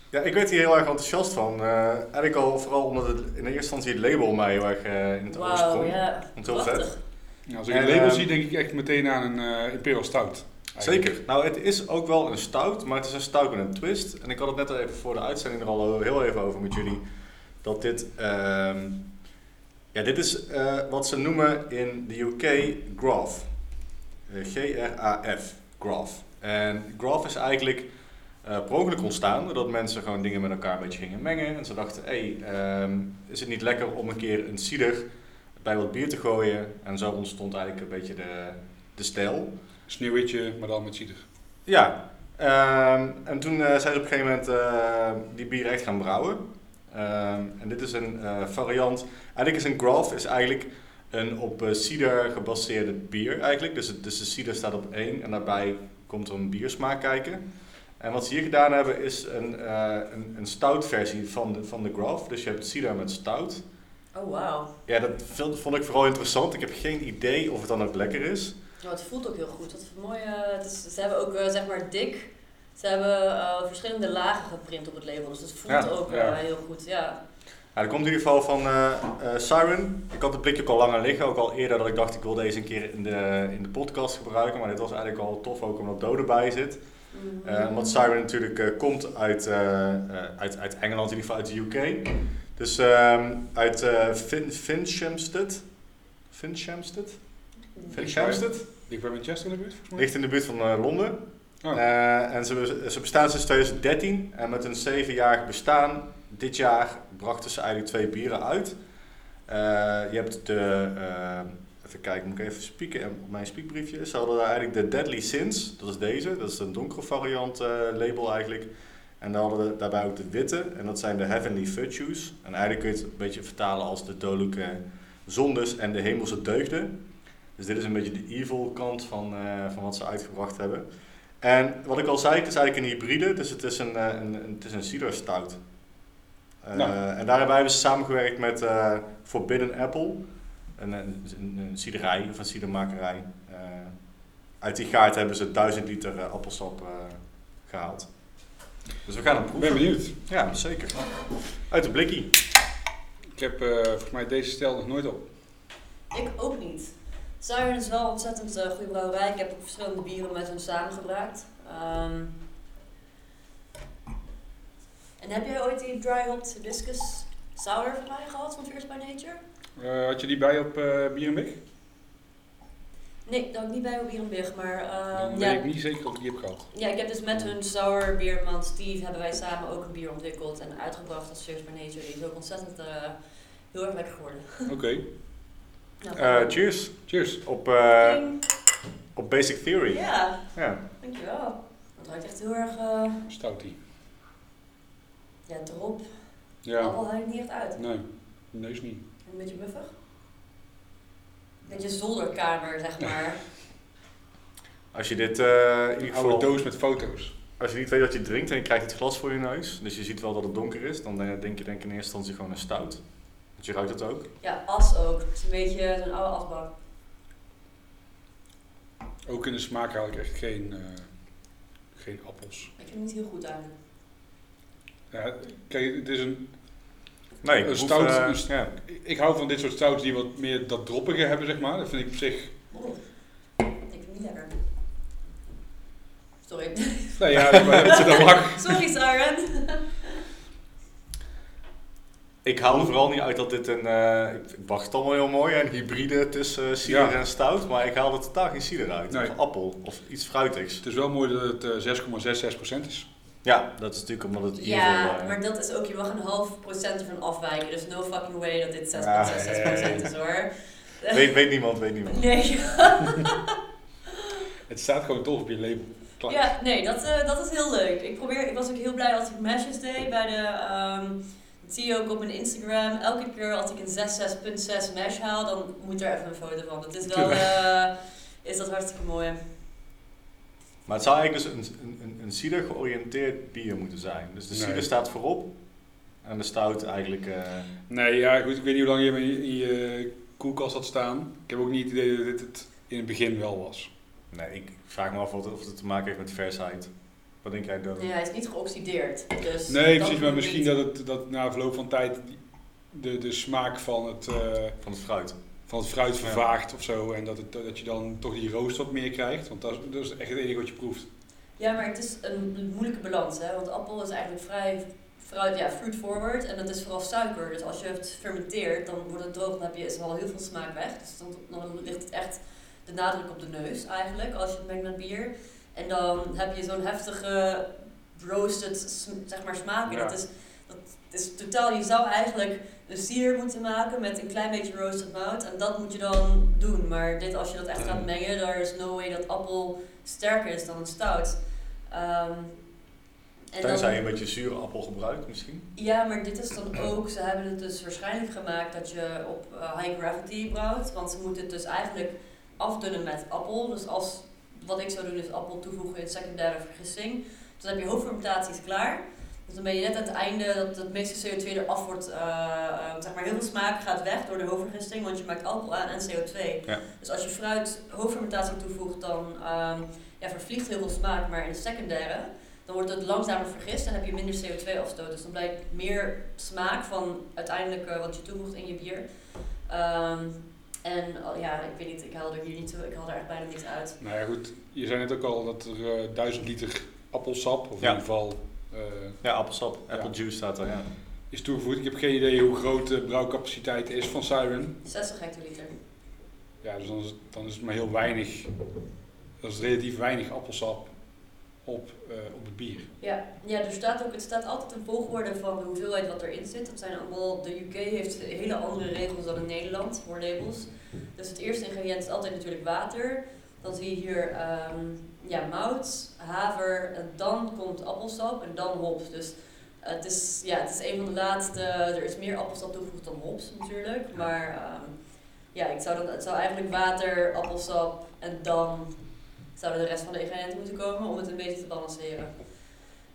Ja, ik werd hier heel erg enthousiast van. Eh eigenlijk al vooral omdat het in eerste instantie het label mij heel erg eh, in het oog sprong. ja. Want heel vet. Ja, als ik en, het label ehm, zie, denk ik echt meteen aan een eh, Imperial Stout. eigenlijk. Zeker. Nou, het is ook wel een stout, maar het is een stout met een twist. En ik had het net al even voor de uitzending er al heel even over met jullie. Dat dit, ehm, ja, dit is eh, wat ze noemen in de UK graph. G-R-A-F, graph. En graph is eigenlijk eh per ongeluk ontstaan doordat mensen gewoon dingen met elkaar een beetje gingen mengen. En ze dachten, hé, hey, ehm, is het niet lekker om een keer een cider bij wat bier te gooien? En zo ontstond eigenlijk een beetje de, de stijl. Sneeuwwitje, maar dan met cider. Ja, ehm, en toen eh, zijn ze op een gegeven moment eh, die bieren echt gaan brouwen. Ehm, en dit is een variant. Eigenlijk is een graph is eigenlijk een op cider gebaseerde bier eigenlijk. Dus, het, dus de cider staat op één en daarbij komt er een biersmaak kijken. En wat ze hier gedaan hebben is een, eh, een, een stout versie van de, van de graph. Dus je hebt cider met stout. Oh, wauw. Ja, dat vond- vond ik vooral interessant. Ik heb geen idee of het dan ook lekker is. Nou, het voelt ook heel goed. Wat mooie, het is, ze hebben ook, eh, zeg maar, dik. Ze hebben eh, verschillende lagen geprint op het label, dus dat voelt Ja, ook ja. eh, heel goed. Ja. Ja, er komt in ieder geval van eh, eh, Siren. Ik had het blikje ook al langer liggen. Ook al eerder dat ik dacht ik wil deze een keer in de, in de podcast gebruiken. Maar dit was eigenlijk al tof ook omdat Dode bij zit. Mhm. Eh, omdat Siren natuurlijk eh, komt uit, eh, uit, uit Engeland, in ieder geval uit de UK. Dus ehm, uit fin Finchamstead. Finchamstead? Finchamstead? Ik bij Manchester in de buurt. Ligt in de buurt van Londen. Oh. En ze, ze bestaan sinds 2013. En met een zevenjarig bestaan, dit jaar, brachten ze eigenlijk twee bieren uit. Je hebt de, eh, even kijken, moet ik even spieken op mijn spiekbriefje. Ze hadden daar eigenlijk de Deadly Sins, dat is deze. Dat is een donkere variant eh, label eigenlijk. En dan hadden we daarbij ook de witte, en dat zijn de Heavenly Virtues. En eigenlijk kun je het een beetje vertalen als de dodelijke zondes en de hemelse deugden. Dus dit is een beetje de evil kant van, eh, van wat ze uitgebracht hebben. En wat ik al zei, het is eigenlijk een hybride, dus het is een, eh, een, een, het is een cider stout. Nou. En daarbij hebben ze samengewerkt met Forbidden Apple, een, een, een, ciderij of een cidermakerij. Eh, uit die gaart hebben ze 1000 liter eh, appelsap eh, gehaald. Dus we gaan hem Ik proeven. ben benieuwd. Ja, zeker. Uit de blikkie. Ik heb eh, volgens mij deze stijl nog nooit op. Ik ook niet. Siren is wel een ontzettend eh, goede brouwerij. Ik heb ook verschillende bieren met hun samengebracht. Ehm, en heb jij ooit die dry hopped hibiscus sour van mij gehad van Fierce by Nature? Eh, had je die bij op uh, Bierenbeek? Nee, dat had ik niet bij op Bierenbig, maar ehm, Dan ja, weet ik niet zeker of ik die heb gehad. ja, ik heb dus met hun sour bierman Steve hebben wij samen ook een bier ontwikkeld en uitgebracht als Fierce by Nature. Die is ook ontzettend eh, heel erg lekker geworden. *laughs* Oké, Nou, Eh, cheers. cheers. Op, op Basic Theory. Ja, Ja. dankjewel. Het ruikt echt heel erg, Stoutie. ja, drop. Ja, Appel haal je niet echt uit. nee, neus niet. Een beetje muffig. Een beetje zolderkamer, zeg maar. *laughs* Als je dit eh, in ieder Een geval... oude doos met foto's. Als je niet weet wat je drinkt en je krijgt het glas voor je neus, dus je ziet wel dat het donker is, dan eh, denk je denk in eerste instantie gewoon een stout. Want je ruikt het ook. Ja, as ook. Het is een beetje zo'n oude asbak. Ook in de smaak haal ik echt geen, eh, geen appels. Ik vind het niet heel goed eigenlijk. Ja, kijk, het is een, Nee, Een proef, stout, eh, ja. ik hou van dit soort stouts die wat meer dat droppige hebben, zeg maar. Dat vind ik op zich... Ik vind het niet lekker. Sorry. Nee, ja, dat, dat mag. *laughs* Sorry, Siren. Ik haal er vooral niet uit dat dit een, eh, ik, ik wacht het allemaal heel mooi, een hybride tussen uh, cider Ja. en stout, maar ik haal er totaal geen cider uit. Nee. Of appel, of iets fruitigs. Het is wel mooi dat het eh, 6,66% is. Ja, dat is natuurlijk omdat het Ja, evil, eh, maar dat is ook, je mag een half procent ervan afwijken. Dus no fucking way dat dit 6,66% Ja. is hoor. weet, weet niemand, weet niemand. Nee. *laughs* Het staat gewoon tof op je label. Klaar. Ja, nee, dat, eh, dat is heel leuk. Ik, probeer, ik was ook heel blij als ik meshes deed bij de... ehm, dat zie je ook op mijn Instagram. Elke keer als ik een 6,6.6 mesh haal, dan moet er even een foto van. Het is wel... eh, is dat hartstikke mooi. Maar het zou eigenlijk dus een, een, een, cider georiënteerd bier moeten zijn. Dus de Nee. cider staat voorop en de stout eigenlijk... eh, Nee, ja, goed, ik weet niet hoe lang je in je, in je koelkast had staan. Ik heb ook niet het idee dat dit het in het begin wel was. nee, ik vraag me af of het, of het te maken heeft met versheid. Wat denk jij, Dodo? Ja, hij is niet geoxideerd. Dus Nee, dat precies, maar misschien niet. dat, het, dat na verloop van tijd de, de smaak van het, eh, Van het fruit. Van het fruit vervaagt of zo. En dat, het, dat je dan toch die roost wat meer krijgt. Want dat is, dat is echt het enige wat je proeft. Ja, maar het is een moeilijke balans, hè. Want appel is eigenlijk vrij fruit, ja, fruit forward. En dat is vooral suiker. Dus als je het fermenteert, dan wordt het droog. Dan heb je, is er al heel veel smaak weg. Dus dan, dan ligt het echt de nadruk op de neus eigenlijk, als je het mengt met bier. En dan heb je zo'n heftige roasted sm- zeg maar, smaak. Ja. dat, is, dat is totaal, je zou eigenlijk een cider moeten maken met een klein beetje roasted mout. En dat moet je dan doen. Maar dit, als je dat echt gaat mengen, daar is no way dat appel sterker is dan een stout. Ehm, en Tenzij je een beetje zure appel gebruikt misschien. ja, maar dit is dan ook, ze hebben het dus waarschijnlijk gemaakt dat je op eh, high gravity brouwt. Want ze moeten het dus eigenlijk afdunnen met appel. Dus als, wat ik zou doen is appel toevoegen in secundaire vergissing. Dus dan heb je hoofdfermentatie is klaar. Dus dan ben je net aan het einde dat het meeste CO2 eraf wordt, eh, eh, zeg maar heel veel smaak gaat weg door de hoofdvergisting, want je maakt alcohol aan en CO2. Ja. Dus als je fruit hoofdfermentatie toevoegt, dan ehm, ja, vervliegt heel veel smaak, maar in de secundaire, dan wordt het langzamer vergist en heb je minder CO2-afstoot. Dus dan blijkt meer smaak van uiteindelijk wat je toevoegt in je bier. Ehm, en oh, ja, ik weet niet, ik haal er hier niet zo, ik haal er echt bijna niks uit. Nou ja, goed. Je zei net ook al dat er eh 1000 liter appelsap, of Ja. in ieder geval, Ja, appelsap. Ja. Apple juice staat er, ja. is toegevoegd. Ik heb geen idee hoe groot de brouwcapaciteit is van Siren. 60 hectoliter. Ja, dus dan is, het, dan is het maar heel weinig. Dat is relatief weinig appelsap op, eh, op het bier. Ja, ja, er staat ook, het staat altijd een volgorde van de hoeveelheid wat erin zit. Dat zijn allemaal, de UK heeft hele andere regels dan in Nederland voor labels. Dus het eerste ingrediënt is altijd natuurlijk water. Dan zie je hier ehm, ja, mout, haver, en dan komt appelsap en dan hops. Dus het is, ja, het is een van de laatste, er is meer appelsap toegevoegd dan hops natuurlijk. Maar ehm, ja, ik zou dan, het zou eigenlijk water, appelsap en dan zouden de rest van de ingrediënten moeten komen om het een beetje te balanceren.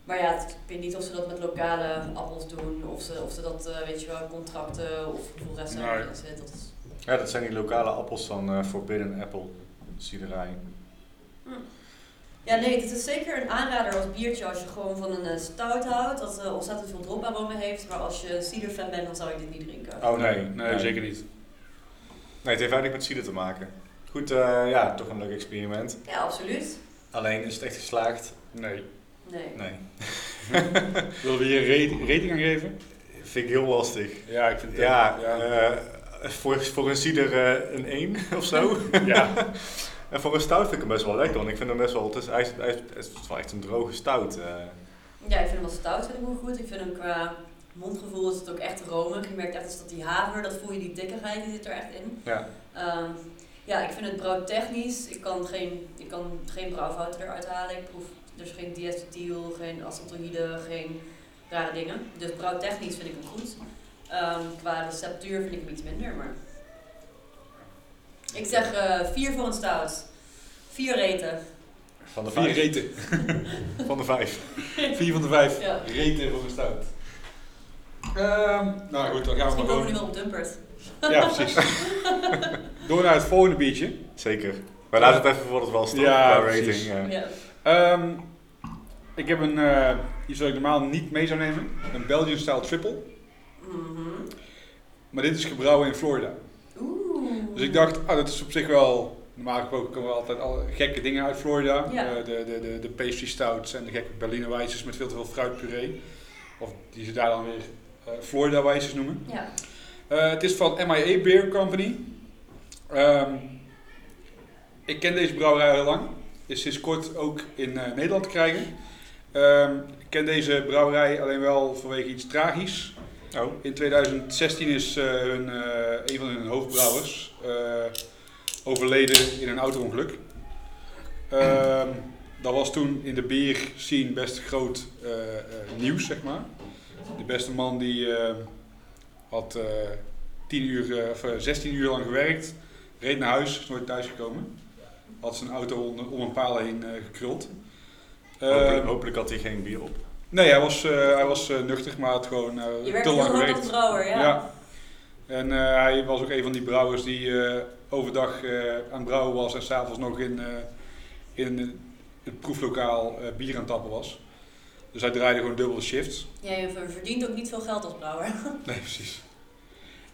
Maar ja, ik weet niet of ze dat met lokale appels doen, of ze, of ze dat, eh, weet je wel, contracten of hoeveel rest er Nee. in zit. Dat is, Ja, dat zijn die lokale appels van eh, Forbidden Apple ciderij. Ja, nee, het is zeker een aanrader als biertje als je gewoon van een eh, stout houdt, dat eh, ontzettend veel droparoma heeft. Maar als je een cider fan bent, dan zou ik dit niet drinken. Oh nee, nee, zeker niet. Nee, het heeft weinig met cider te maken. Goed, eh, ja, toch een leuk experiment. Ja, absoluut. Alleen is het echt geslaagd? Nee. Nee. Nee. *laughs* Willen we hier een ra- rating aan geven? Vind ik heel lastig. Ja, ik vind het Ja, ja. eh, voor, voor een cider een 1 *laughs* of zo. ja. *laughs* en voor een stout vind ik hem best wel lekker, want ik vind hem best wel, het is, hij, is, hij is- het is wel echt een droge stout. eh. Ja, ik vind hem als stout vind ik wel goed. Ik vind hem qua mondgevoel is het ook echt romig. Je merkt echt als dat die haver, dat voel je die dikkigheid, die zit er echt in. ja. Ehm, ja, ik vind het brouwtechnisch. Ik kan geen, ik kan geen brouwfouten eruit halen. Ik proef dus geen diacetyl, geen acetaldehyde, geen rare dingen. Dus brouwtechnisch vind ik hem goed. Ehm, qua receptuur vind ik hem iets minder, maar... Ik zeg eh vier voor een stout. Vier reten. Van de Vier vijf. reten. *laughs* Van de vijf. *laughs* Vier van de vijf Ja. reten voor een stout. Ehm, nou goed, dan gaan we Misschien maar komen we nu wel op Dumpert. Ja, precies. *laughs* Door naar het volgende biertje. Zeker. Maar laat het even voor het wel staan. Ja, rating. ja. Ja. Ehm, ik heb een, eh, iets wat ik normaal niet mee zou nemen. Een Belgian Style Triple. Mhm. Maar dit is gebrouwen in Florida. Oeh. Dus ik dacht, ah, dat is op zich wel... Normaal gesproken komen we altijd al gekke dingen uit Florida. Ja. Eh, de, de, de, de pastry stouts en de gekke Berliner Weissers met veel te veel fruitpuree. Of die ze daar dan weer eh, Florida Weissers noemen. Ja. Eh, het is van MIA Beer Company. Ehm, ik ken deze brouwerij heel lang. Is sinds kort ook in Nederland te krijgen. Ehm, ik ken deze brouwerij alleen wel vanwege iets tragisch. Oh, In 2016 is eh, hun, eh, een van hun hoofdbrouwers eh, overleden in een auto-ongeluk. Ehm, dat was toen in de bier scene best groot nieuws, zeg maar. De beste man die eh, had eh 10 uur, of, eh, 16 uur lang gewerkt, reed naar huis, is nooit thuisgekomen. Had zijn auto om, om een paal heen gekruld. hopelijk, Ehm, hopelijk had hij geen bier op. nee, hij was, eh, hij was eh, nuchter, maar had gewoon eh, Je werkt te lang gewerkt. als brouwer, ja. Ja. En hij was ook een van die brouwers die overdag aan het brouwen was en s'avonds nog in, in het proeflokaal bier aan het tappen was. Dus hij draaide gewoon dubbele shifts. Ja, je verdient ook niet veel geld als brouwer. *laughs* Nee, precies.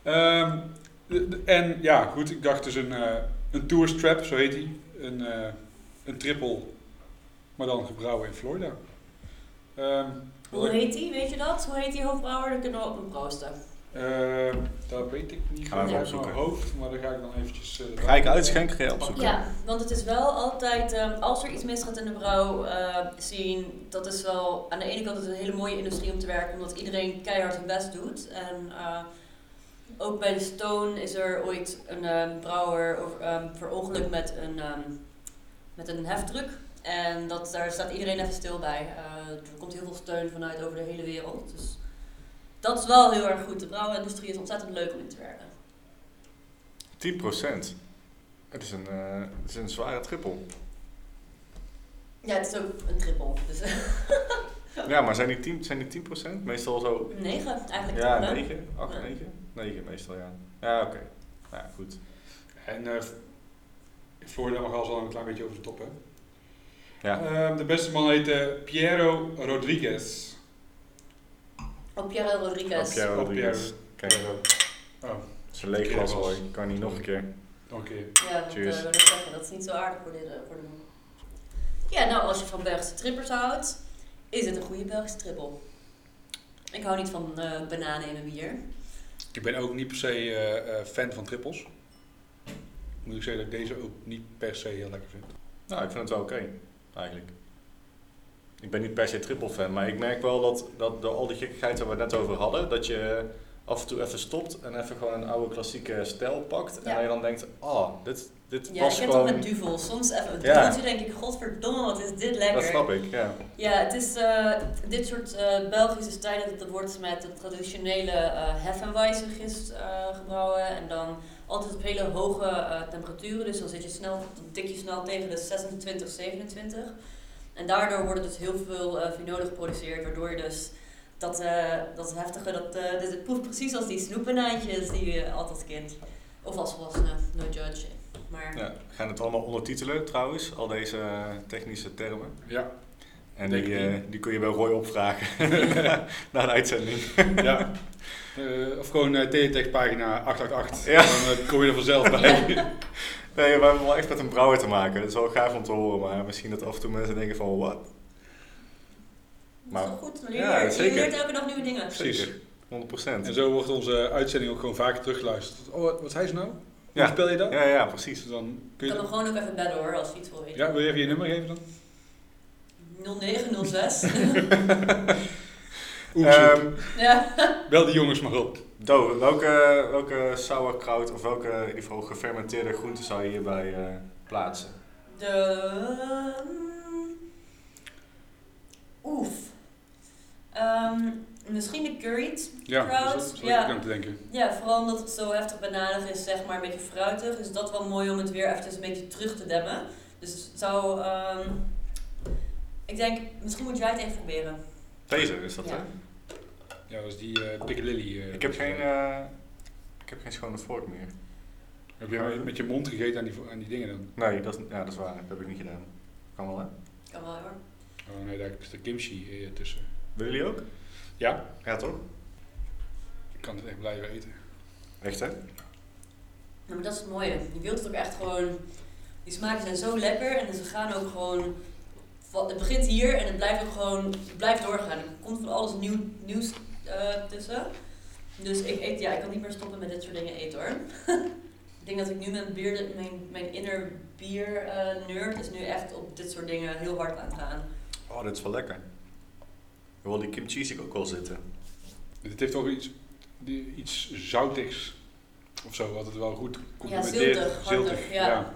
Ehm, de- de- en ja, goed, ik dacht dus een, eh een tour strap, zo heet hij. Een, eh, een triple, maar dan gebrouwen in Florida. Ehm, Hoe heet die, weet je dat? Hoe heet die hoofdbrouwer? Dan kunnen we op hem proosten. ehm, dat weet ik niet goed even uit mijn opzoeken. hoofd, maar dan ga ik dan eventjes... eh, Ga ik uitschenken, ga je opzoeken? Ja, want het is wel altijd, ehm, als er iets misgaat in de brouw eh, zien, dat is wel, aan de ene kant is het een hele mooie industrie om te werken, omdat iedereen keihard hun best doet. En eh, ook bij de Stone is er ooit een ehm, brouwer over, ehm, verongelukt met een, ehm, met een heftruck. En dat, daar staat iedereen even stil bij. Eh, er komt heel veel steun vanuit over de hele wereld. Dus dat is wel heel erg goed. De brouwindustrie is ontzettend leuk om in te werken. 10%. Het is een, eh, het is een zware trippel. Ja, het is ook een triple. Dus *laughs* Ja, maar zijn die 10%? Zijn die 10%? Meestal zo... 9 eigenlijk. Ja, toch, hè? 9, 8, Ja. 9? 9 meestal, ja. Ja, oké. Nou ja, goed. En eh, in Florida mag al een klein beetje over de top, hè? Ja. Ehm, de beste man heette Piero Rodriguez. Oh, Piero Rodriguez. Oh, Piero Oh, Rodriguez. Kijk. Oh, dat is een leeg glas hoor. Kan niet nog een keer. oké. Ja, dat Cheers. eh, wil ik zeggen. Dat is niet zo aardig voor, dit, eh, voor de man. Ja, nou, als je van Belgische trippers houdt, is het een goede Belgische trippel. Ik hou niet van eh, bananen in een bier. Ik ben ook niet per se eh, eh, fan van trippels. Moet ik zeggen dat ik deze ook niet per se heel lekker vind. Nou, ik vind het wel oké, eigenlijk. Ik ben niet per se triple fan, maar ik merk wel dat, dat door al die gekkigheid waar we het net over hadden, dat je af en toe even stopt en even gewoon een oude klassieke stijl pakt. En Ja. je dan denkt, oh, dit, dit Ja, was ik heb het gewoon... met duvel. Soms even Ja. duveltje denk ik, godverdomme, wat is dit lekker. Dat snap ik, ja. Ja, het is eh, dit soort eh, Belgische stijlen, dat wordt met de traditionele eh Heffenweisse-gist eh, gebrouwen. En dan altijd op hele hoge eh, temperaturen, dus dan zit je snel, dan tik je snel tegen de 26, 27. En daardoor wordt er dus heel veel eh vinole geproduceerd, waardoor je dus dat, eh, dat heftige, dat, eh, dus het proeft precies als die snoepbanaantjes die je altijd als kind, of als volwassene, no judge. Maar ja. We gaan het allemaal ondertitelen trouwens, al deze technische termen. Ja, En die, ik eh, die kun je bij Roy opvragen *laughs* na de uitzending. ja. Eh, of gewoon uh, Teletext pagina 888. *laughs* Ja. Dan eh, kom je er vanzelf *laughs* bij. Nee, we hebben wel echt met een brouwer te maken. Dat is wel gaaf om te horen, maar misschien dat af en toe mensen denken van, wat? dat is Maar- wel goed, dan leer Ja, je, leert elke dag nieuwe dingen. Precies. Zeker, 100%. En zo wordt onze uitzending ook gewoon vaker teruggeluisterd. Oh, wat, wat zei ze nou? Hoe Ja. spel je dat? Ja, ja, precies. Dus dan kun Ik je... kan hem gewoon ook even bellen hoor, als je iets wil weten. Ja, wil je even je nummer geven dan? 0906. *laughs* Oeh, Ehm ja. Bel die jongens maar op. Do, welke, welke sauerkraut of welke in ieder geval gefermenteerde groente zou je hierbij eh, plaatsen? De. Oef. Ehm, misschien de curried. Ja, Kraut, dat ja. ook aan te denken. Ja, vooral omdat het zo heftig bananig is, zeg maar, een beetje fruitig. Is dat wel mooi om het weer eventjes een beetje terug te demmen. Dus het zou. ehm, ik denk, misschien moet jij het even proberen. Deze is dat, Ja. hè? Ja, dat is die uh, Piccadilly. eh, Ik heb geen, eh, ik heb geen schone vork meer. Heb je met je mond gegeten aan die, aan die dingen dan? Nee, dat is, ja, dat is waar. Dat heb ik niet gedaan. Kan wel, hè? Kan wel hoor. Oh nee, daar is de kimchi eh, tussen. Willen jullie ook? Ja, Ja, toch? ik kan het echt blijven eten. Echt, hè? Ja, maar dat is het mooie. Je wilt het ook echt gewoon. Die smaken zijn zo lekker en ze gaan ook gewoon. Het begint hier en het blijft ook gewoon. Het blijft doorgaan. Er komt van alles nieuw, nieuws eh, tussen. Dus ik eet, ja, ik kan niet meer stoppen met dit soort dingen eten hoor. *laughs* ik denk dat ik nu mijn bier, mijn, mijn inner bier eh, nerd is nu echt op dit soort dingen heel hard aan het gaan. Oh, dit is wel lekker. Ik wil die kimchi zie ik ook wel zitten. Het heeft ook iets, die- iets zoutigs of zo, wat het wel goed complementeert. ziltig, hartig, ja.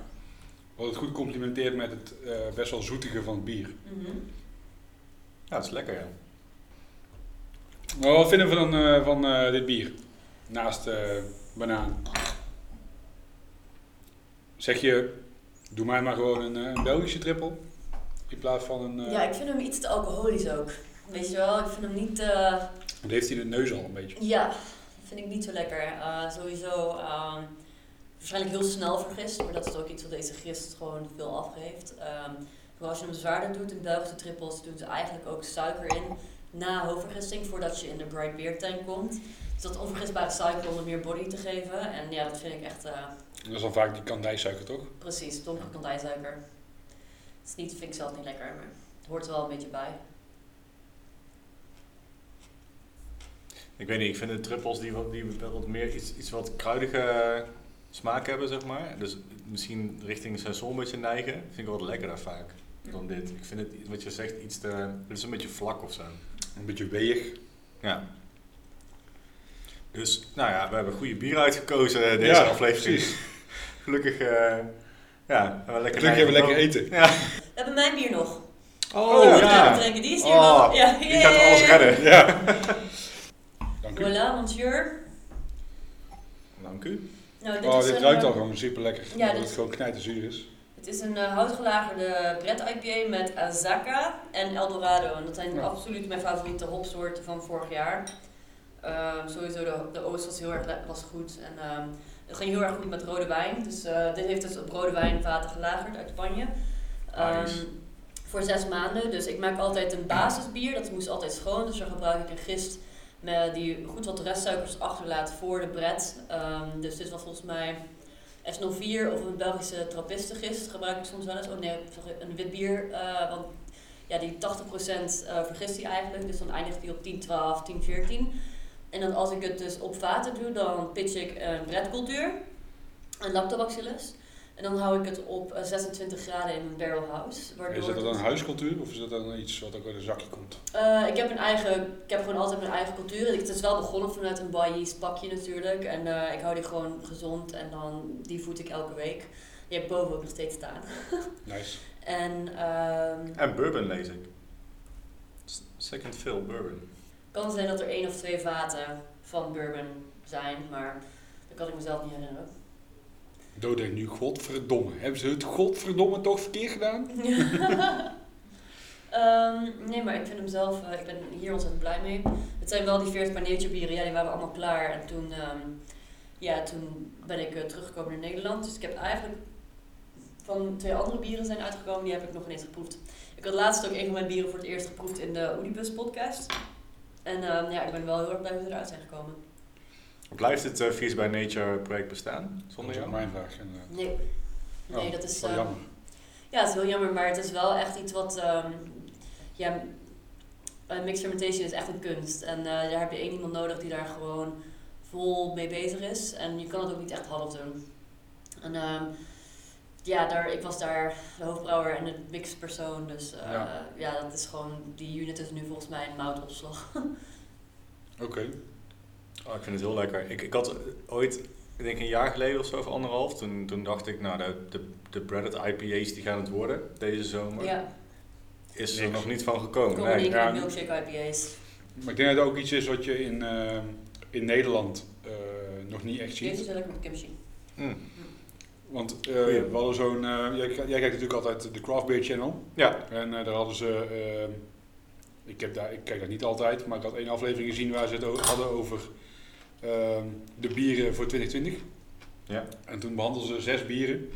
Wat het goed complementeert met het eh, best wel zoetige van het bier. Mhm. Ja, dat is lekker, ja. Maar wat vinden we dan eh, van eh, dit bier? Naast eh, banaan. Zeg je, doe mij maar gewoon een, eh, een Belgische trippel. In plaats van een... eh, Ja, ik vind hem iets te alcoholisch ook. Weet je wel, ik vind hem niet. eh, Dan heeft hij de neus al een beetje. Ja, dat vind ik niet zo lekker. Eh, sowieso ehm, waarschijnlijk heel snel vergist, maar dat is ook iets wat deze gist gewoon veel afgeeft. Ehm maar als je hem zwaarder doet in Belgische trippels, doen ze eigenlijk ook suiker in na hoofdvergisting voordat je in de bright beer tank komt. Dus dat onvergistbare suiker om er meer body te geven. En ja, dat vind ik echt eh, Dat is dan vaak die kandijsuiker, toch? precies, donkere kandijsuiker. Het is niet, vind ik zelf niet lekker, maar het hoort er wel een beetje bij. Ik weet niet, ik vind de trippels die wat, die wat meer iets, iets wat kruidige smaak hebben, zeg maar. Dus misschien richting seizoen een beetje neigen. Vind ik wel wat lekkerder vaak dan dit. Ik vind het, wat je zegt, iets te... Het is een beetje vlak of zo. Een beetje weeg. Ja. Dus, nou ja, we hebben goede bier uitgekozen eh, deze Ja, aflevering. precies. *laughs* Gelukkig, eh, ja, hebben we lekker... Gelukkig hebben we lekker eten. Ja. We hebben mijn bier nog. Oh, ik ja. drinken, die is hier Oh, nog. Ja, Die gaat alles redden. *laughs* Ja. Dank u. Voilà, monsieur. Dank u. Nou, dit Oh, is dit een, ruikt eh, al gewoon super lekker. Ja, omdat dit- het gewoon knijterzuur is. Het is een uh, houtgelagerde Brett IPA met Azaka en Eldorado. En dat zijn Ja. absoluut mijn favoriete hopsoorten van vorig jaar. Ehm, sowieso de, de oost was heel erg was goed. En ehm, het ging heel erg goed met rode wijn. Dus eh, dit heeft dus op rode wijnvaten gelagerd uit Spanje. Ehm, Nice. voor zes maanden. Dus ik maak altijd een basisbier, dat moest altijd schoon. Dus dan gebruik ik een gist die goed wat restsuikers achterlaat voor de bret. Ehm, dus dit was volgens mij S04 of een Belgische trappistengist gebruik ik soms wel eens. Oh nee, een wit bier. eh, want ja, die 80% eh vergist hij eigenlijk. Dus dan eindigt hij op 10, 12, 10, 14. En dan als ik het dus op vaten doe, dan pitch ik een bredcultuur. Een lactobacillus. En dan hou ik het op eh, 26 graden in een barrel house. Waardoor Is dat dan een huiscultuur of is dat dan iets wat ook uit een zakje komt? eh, ik heb een eigen, ik heb gewoon altijd mijn eigen cultuur. Het is wel begonnen vanuit een Baillies pakje natuurlijk. En eh, ik hou die gewoon gezond en dan, die voed ik elke week. Die heb ik boven ook nog steeds staan. *laughs* Nice. En ehm En bourbon lees ik. Second fill bourbon. kan zijn dat er één of twee vaten van bourbon zijn, maar dat kan ik mezelf niet herinneren. Dood denkt nu, godverdomme. Hebben ze het godverdomme toch verkeerd gedaan? *laughs* Ehm, nee, maar ik vind hem zelf, eh, ik ben hier ontzettend blij mee. Het zijn wel die 40 bij Nature bieren, ja, die waren allemaal klaar. En toen, ehm, ja, toen ben ik eh, teruggekomen naar Nederland. Dus ik heb eigenlijk van twee andere bieren zijn uitgekomen, die heb ik nog niet geproefd. Ik had laatst ook een van mijn bieren voor het eerst geproefd in de Oedipus podcast. En ehm, ja, ik ben wel heel erg blij hoe ze eruit zijn gekomen. Blijft het uh, Feast by Nature project bestaan? Dat Zonder is ook jou? mijn vraag. inderdaad. Nee, nee Oh, dat is... wel ehm, jammer. Ja, het is heel jammer, maar het is wel echt iets wat. ehm ja, eh, mixed fermentation is echt een kunst. En eh, daar heb je één iemand nodig die daar gewoon vol mee bezig is. En je kan het ook niet echt half doen. En ehm, ja, daar, ik was daar de hoofdbrouwer en de mixpersoon. Dus eh, Ja. ja. dat is gewoon. Die unit is nu volgens mij een moutopslag. *laughs* Oké. Oh, ik vind het heel lekker. Ik, ik had ooit, ik denk een jaar geleden of zo, of anderhalf, toen, toen dacht ik, nou, de, de, de breaded IPA's die gaan het worden deze zomer. ja, Is er Niks. nog niet van gekomen. kom Nee. ja. milkshake IPA's. Maar ik denk dat het ook iets is wat je in, eh, in Nederland eh, nog niet echt Die heeft ziet. dus lekker met kimchi. Hm. Want eh, Goeie. we hadden zo'n... eh, jij, jij kijkt natuurlijk altijd de Craft Beer Channel. Ja, En eh, daar hadden ze... eh, ik, heb daar, ik kijk dat niet altijd, maar ik had één aflevering gezien waar ze het o- hadden over de bieren voor 2020. ja. En toen behandelden ze zes bieren,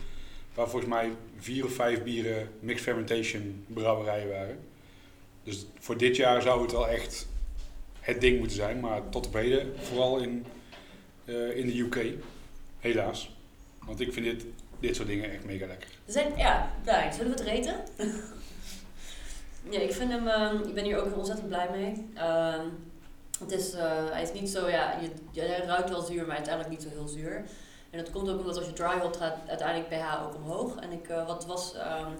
waar volgens mij vier of vijf bieren mixed fermentation brouwerijen waren. Dus voor dit jaar zou het wel echt het ding moeten zijn, maar tot op heden vooral in, eh, in de UK, helaas. Want ik vind dit, dit soort dingen echt mega lekker. Zijn, ja, blij. Zullen we het reten? *laughs* ja, ik vind hem, ehm, ik ben hier ook ontzettend blij mee. Ehm, het is, eh, hij is niet zo, ja, je, ruikt wel zuur, maar uiteindelijk niet zo heel zuur. En dat komt ook omdat als je dry gaat uiteindelijk pH ook omhoog. En ik, eh, wat was ehm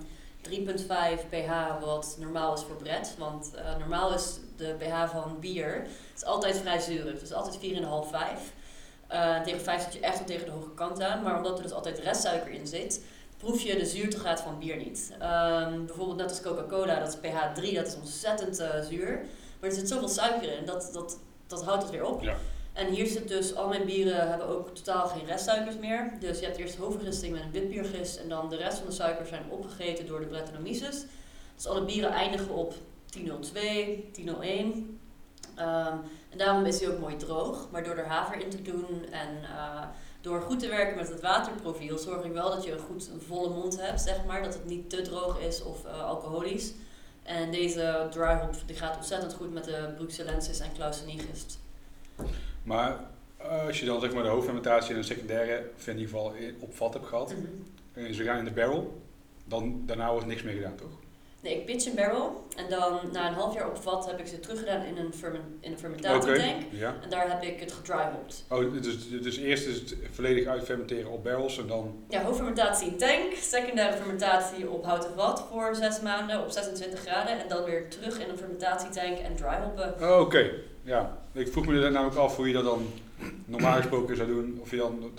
3,5 pH wat normaal is voor bret. Want eh, normaal is de pH van bier het is altijd vrij zuurig. Dus altijd 4,5, 5. Eh, tegen 5 zit je echt wel tegen de hoge kant aan. Maar omdat er dus altijd restsuiker in zit, proef je de zuurtegraad van bier niet. Ehm, bijvoorbeeld net als Coca-Cola, dat is pH 3, dat is ontzettend zuur. Maar er zit zoveel suiker in, dat, dat, dat houdt het weer op. Ja. En hier zit dus, al mijn bieren hebben ook totaal geen restsuikers meer. Dus je hebt eerst hoofdgisting met een witbiergist en dan de rest van de suikers zijn opgegeten door de Brettanomyces. Dus alle bieren eindigen op 1002, 1001. Ehm, en daarom is hij ook mooi droog. Maar door er haver in te doen en eh, door goed te werken met het waterprofiel, zorg ik wel dat je een goed een volle mond hebt, zeg maar. Dat het niet te droog is of eh, alcoholisch. En deze dry hop die gaat ontzettend goed met de Bruxellensis en Clausenigist. Maar eh, als je dan zeg maar de hoofdfermentatie en de secundaire, in ieder geval op vat hebt gehad, en ze gaan in de barrel, dan daarna wordt niks meer gedaan, toch? Nee, ik pitch een barrel en dan na een half jaar op vat heb ik ze teruggedaan in een, fermen- in een fermentatietank. Ja. En daar heb ik het gedryhopt. Oh, dus, dus eerst is het volledig uitfermenteren op barrels en dan... Ja, hoofdfermentatie in tank, secundaire fermentatie op houten vat voor zes maanden op 26 graden. En dan weer terug in een fermentatietank en dryhoppen. Oh, oké. Ja. Ik vroeg me er namelijk af hoe je dat dan normaal gesproken zou doen. Of je dan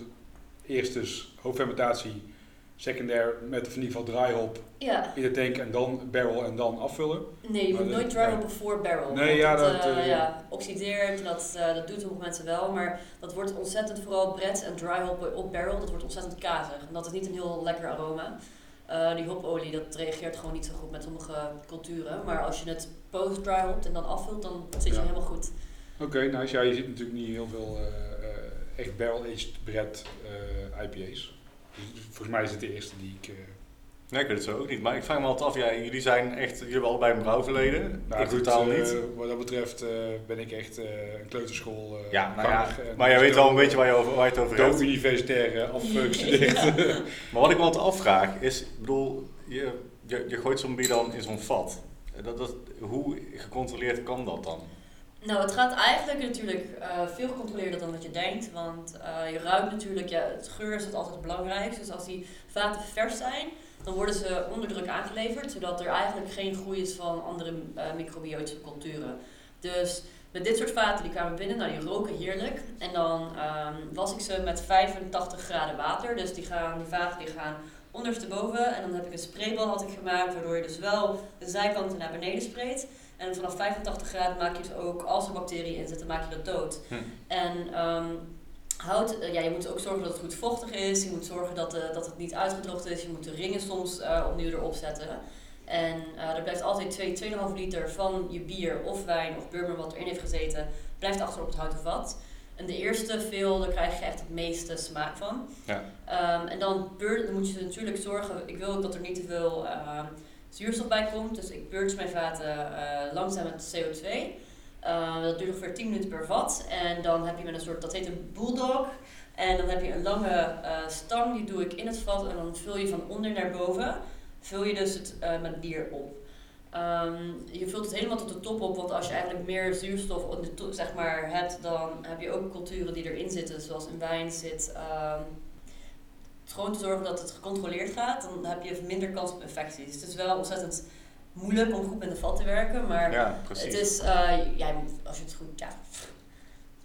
eerst dus hoofdfermentatie, secundair met in ieder geval dry hop Ja, in de tank en dan barrel en dan afvullen. nee, je moet nooit dryhoppen voor barrel. Nee, ja, dat, dat, eh, eh, ja, oxideert, dat, eh, dat doen sommige mensen wel. Maar dat wordt ontzettend, vooral bret en dryhoppen op barrel, dat wordt ontzettend kazig. En dat is niet een heel lekker aroma. Die hopolie, dat reageert gewoon niet zo goed met sommige culturen. Maar als je het post-dry hopt en dan afvult, dan zit je Ja. helemaal goed. Oké, nice. Ja, je ziet natuurlijk niet heel veel echt barrel-aged bread IPA's. Volgens mij is het de eerste die ik, eh, Nee, ik weet het zo ook niet. Maar ik vraag me altijd af, ja, jullie zijn echt, jullie hebben allebei een brouwverleden. Nou, ik goed, totaal eh, niet. wat dat betreft eh, ben ik echt eh, een kleuterschool. eh, Ja, nou ja, maar jij weet wel een beetje waar je, over, waar je het over hebt. Dood universitair eh, afgestudeerd. *laughs* Maar wat ik me altijd afvraag is, ik bedoel, je, je, je gooit zo'n bier dan in zo'n vat. Dat, dat, hoe gecontroleerd kan dat dan? Nou, het gaat eigenlijk natuurlijk eh, veel gecontroleerder dan wat je denkt. Want eh, je ruikt natuurlijk, ja, het geur is het altijd het belangrijkste. Dus als die vaten vers zijn, dan worden ze onder druk aangeleverd. Zodat er eigenlijk geen groei is van andere eh, microbiotische culturen. Dus met dit soort vaten, die kwamen binnen, nou die roken heerlijk. En dan ehm, was ik ze met 85 graden water. Dus die, gaan, die vaten die gaan ondersteboven. En dan heb ik een spraybal had ik gemaakt, waardoor je dus wel de zijkanten naar beneden spreekt. En vanaf 85 graden maak je dus ook, als er bacteriën in zitten, maak je dat dood. Hm. En ehm, hout, eh, ja, je moet ook zorgen dat het goed vochtig is. Je moet zorgen dat, eh, dat het niet uitgedroogd is. Je moet de ringen soms eh, opnieuw erop zetten. En eh, er blijft altijd 2, 2,5 liter van je bier of wijn of bourbon wat erin heeft gezeten, blijft achter op het houten vat. En de eerste veel, daar krijg je echt het meeste smaak van. Ja. Ehm, en dan, beurt, dan moet je natuurlijk zorgen, ik wil ook dat er niet te veel ehm, zuurstof bij komt. Dus ik beurt mijn vaten eh, langzaam met CO2. Eh, dat duurt ongeveer 10 minuten per vat. En dan heb je met een soort, dat heet een bulldog. En dan heb je een lange eh, stang, die doe ik in het vat. En dan vul je van onder naar boven, vul je dus het met bier op. Ehm, je vult het helemaal tot de top op, want als je eigenlijk meer zuurstof zeg maar, hebt, dan heb je ook culturen die erin zitten, zoals in wijn zit. ehm, gewoon te zorgen dat het gecontroleerd gaat, dan heb je minder kans op infecties. Het is wel ontzettend moeilijk om goed met de vat te werken, maar Ja, het is, eh, ja, als je het goed, ja,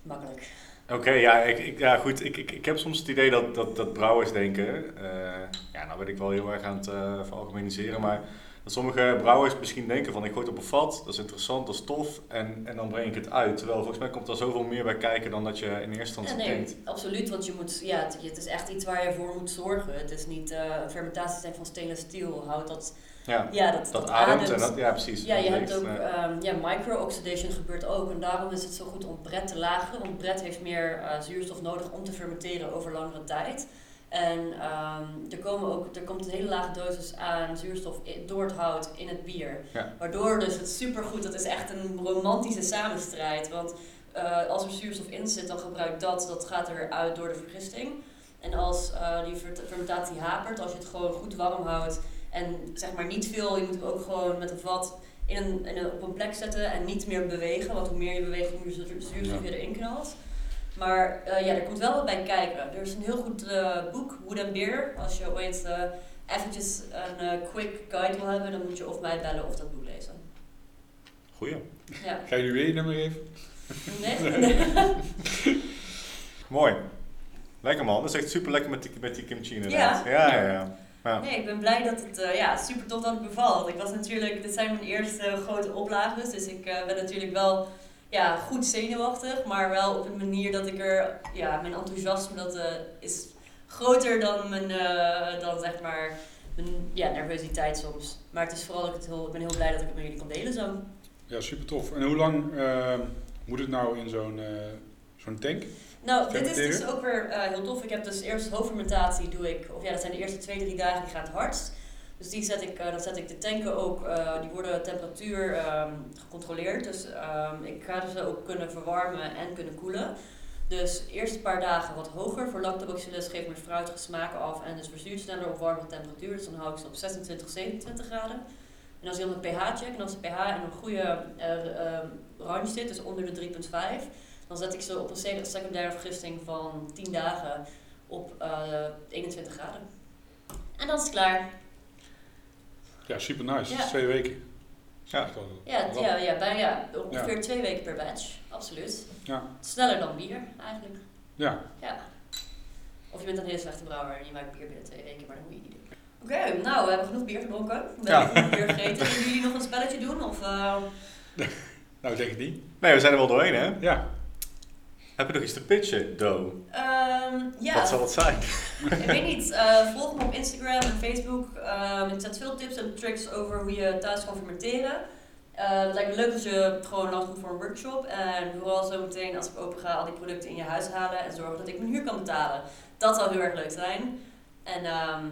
makkelijk. Oké, ja, ik, ik, ja, goed. Ik, ik, ik heb soms het idee dat, dat, dat brouwers denken, eh, ja, nou ben ik wel heel erg aan het uh, veralgemeniseren, maar dat sommige brouwers misschien denken van ik gooi het op een vat, dat is interessant, dat is tof en, en dan breng ik het uit. Terwijl volgens mij komt er zoveel meer bij kijken dan dat je in eerste instantie Ja, nee, denkt. absoluut, want je moet, ja, het, het is echt iets waar je voor moet zorgen. Het is niet een fermentatie van stainless steel, houdt dat, Ja, ja, dat, dat, ademt en dat, ja precies. Ja, je hebt ook, ja. ehm, ja, micro-oxidation gebeurt ook. En daarom is het zo goed om bret te lageren. Want bret heeft meer eh, zuurstof nodig om te fermenteren over langere tijd. En ehm, er, komen ook, er komt een hele lage dosis aan zuurstof door het hout in het bier. Ja. Waardoor dus het supergoed, dat is echt een romantische samenstrijd. Want eh, als er zuurstof in zit, dan gebruik dat, dat gaat eruit door de vergisting. En als eh, die fer- fermentatie hapert, als je het gewoon goed warm houdt en zeg maar niet veel, je moet hem ook gewoon met een vat in een, in een, op een plek zetten en niet meer bewegen. Want hoe meer je beweegt, hoe meer zuur- zuurstof je erin knalt. Maar eh, ja, er komt wel wat bij kijken. Er is een heel goed eh, boek, Wood and Beer. Als je ooit eh, eventjes een quick guide wil hebben, dan moet je of mij bellen of dat boek lezen. Goeie. Ja. Ga je nu weer je nummer geven? Nee? *laughs* *laughs* Mooi. Lekker man, dat is echt super lekker met die, met die kimchi inderdaad. Ja. Ja, ja, ja. ja. Nee, ik ben blij dat het ja, super tof dat het bevalt. Ik was natuurlijk, dit zijn mijn eerste grote oplages, dus ik ben natuurlijk wel ja, goed zenuwachtig, maar wel op een manier dat ik er, ja, mijn enthousiasme dat eh, is groter dan mijn, eh, dan zeg maar, mijn ja, nervositeit soms. Maar het is vooral dat ik het heel, ik ben heel blij dat ik het met jullie kan delen zo. Ja, super tof. En hoe lang eh, moet het nou in zo'n zo'n tank? Nou, dit is dus ook weer heel tof. Ik heb dus eerst hoofdfermentatie doe ik, of ja, dat zijn de eerste twee, drie dagen, die gaan het hardst. Dus die zet ik, eh, dan zet ik de tanken ook, eh, die worden temperatuur ehm, gecontroleerd. Dus ehm, ik ga ze ook kunnen verwarmen en kunnen koelen. Dus eerst een paar dagen wat hoger. Voor lactobacillus geeft meer fruitige smaken af en dus verzuurt sneller op warme temperatuur. Dus dan hou ik ze op 26, 27 graden. En als je dan een pH check, en als de pH in een goede ehm, range zit, dus onder de 3,5, dan zet ik ze op een sec- secundaire vergisting van 10 dagen op eh 21 graden. En dan is het klaar. Ja, super nice. Ja. Twee weken. Ja. Ja, het- ja, ja, bijna, ja, ongeveer twee weken per batch. Absoluut. Ja. Sneller dan bier, eigenlijk. Ja. Ja. Of je bent een hele slechte brouwer en je maakt bier binnen twee weken, maar dat moet je niet doen. Oké, nou, we hebben genoeg bier gedronken. We Ja. hebben genoeg bier gegeten. Willen jullie nog een spelletje doen? Of, eh, *laughs* Nou, denk ik niet. Nee, we zijn er wel doorheen hè. Ja. Heb je nog iets te pitchen, Do? ehm, ja. Wat zal het zijn? Ik weet niet, *laughs* eh, volg me op Instagram en Facebook. Ehm, ik zet veel tips en tricks over hoe je thuis kan fermenteren. Eh, het lijkt me leuk als je gewoon langs komt voor een workshop. En vooral zo meteen als ik open ga al die producten in je huis halen en zorgen dat ik mijn huur kan betalen. Dat zou heel erg leuk zijn. En ehm,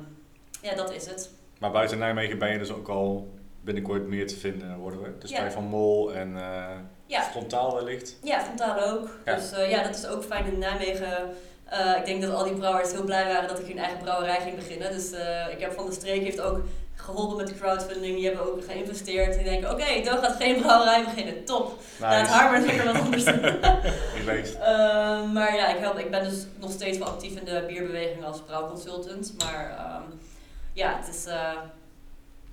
ja, dat is het. Maar buiten Nijmegen ben je dus ook al binnenkort meer te vinden, worden we. Dus bij Van Mol en eh, Ja, Frontaal wellicht. ja Frontaal ook. Ja. Dus eh, ja, dat is ook fijn in Nijmegen. Eh, ik denk dat al die brouwers heel blij waren dat ik hun eigen brouwerij ging beginnen. Dus eh, ik heb van de streek heeft ook geholpen met de crowdfunding. Die hebben ook geïnvesteerd. Die denken, oké, Dan gaat geen brouwerij beginnen. Top. Laat Nice. haar maar lekker wat anders doen. *laughs* Ehm, maar ja, ik, help, ik ben dus nog steeds wel actief in de bierbeweging als brouwconsultant. Maar ehm, ja, het is,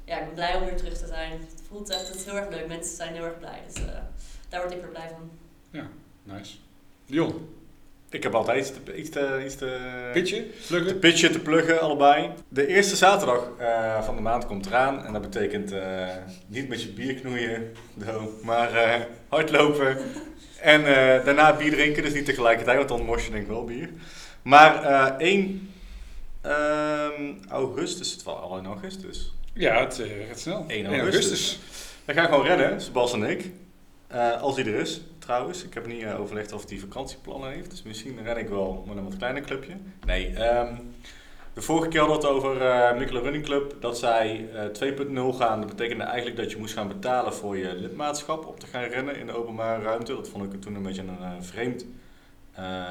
ja, ik ben blij om weer terug te zijn. Het voelt echt het is heel erg leuk. Mensen zijn heel erg blij. Dus daar word ik weer blij van. Nice. Dion, Ik heb altijd iets te, iets te, iets te, pitje, te pluggen. pitchen, te pluggen, allebei. De eerste zaterdag eh, van de maand komt eraan. En dat betekent eh, niet met je bier knoeien, do, maar eh, hardlopen. *laughs* En eh, daarna bier drinken, dus niet tegelijkertijd, want dan mors je denk ik wel bier. Maar eh 1 ehm, augustus, het was al in augustus. Ja, het gaat snel. 1 1 augustus. Dan gaan we gewoon rennen, Sebas en ik. Eh, als hij er is, trouwens. Ik heb niet eh, overlegd of hij vakantieplannen heeft. Dus misschien ren ik wel met een wat kleiner clubje. Nee, ehm, de vorige keer hadden we het over eh Mikkelen Running Club. Dat zij eh 2.0 gaan. Dat betekende eigenlijk dat je moest gaan betalen voor je lidmaatschap om te gaan rennen in de openbare ruimte. Dat vond ik toen een beetje een vreemd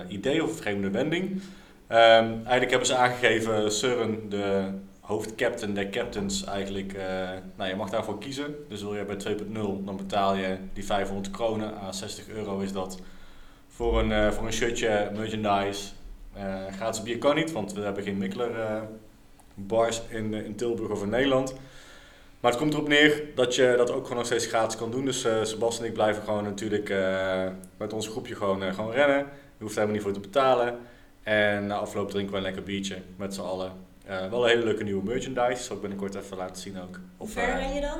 idee of een vreemde wending. Ehm, eigenlijk hebben ze aangegeven, Søren, de hoofdcaptain der captains, eigenlijk, eh, nou je mag daarvoor kiezen. Dus wil je bij 2.0, dan betaal je die 500 kronen, aan 60 euro is dat, voor een, eh, voor een shirtje, merchandise. Eh, gratis bier kan niet, want we hebben geen Mikkeler bars in, in Tilburg of in Nederland. Maar het komt erop neer dat je dat ook gewoon nog steeds gratis kan doen. Dus eh Sebas en ik blijven gewoon natuurlijk met ons groepje gewoon, gewoon rennen. Je hoeft er helemaal niet voor te betalen. En na afloop drinken we een lekker biertje met z'n allen. Eh, wel een hele leuke nieuwe merchandise. Zal ik binnenkort even laten zien ook. Hoe ver ren je dan?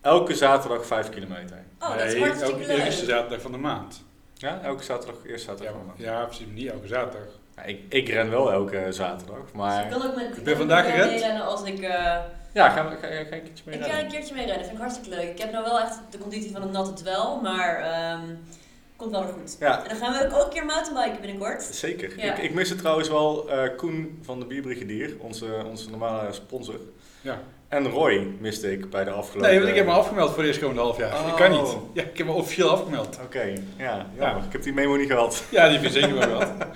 elke zaterdag 5 kilometer. Oh, dat is Nee, elke leuk. eerste zaterdag van de maand. Ja, elke zaterdag, eerste Ja, zaterdag. van de ja, precies. Niet elke zaterdag. maand. Ja, ik, ik ren wel elke zaterdag, Dus ik maar... kan ook met ik ben vandaag gerend. meerennen als ik... eh, Ja, ga, ga, ga, ga een keertje mee ik ga een keertje mee rennen, vind ik hartstikke leuk. Ik heb nou wel echt de conditie van een natte dwel, maar ehm, komt wel weer goed. Ja, En dan gaan we ook een keer mountainbiken binnenkort. zeker. Ja. Ik, ik miste trouwens wel eh, Koen van de Bierbrigadier, onze, onze normale sponsor. Ja. En Roy miste ik bij de afgelopen... Nee, want ik heb me afgemeld voor de eerstkomende half jaar. Oh. Ik kan niet. Ja, ik heb me officieel afgemeld. Oké, ja, jammer. Ja. Ik heb die memo niet gehad. Ja, die vind ik zeker wel wat. *laughs*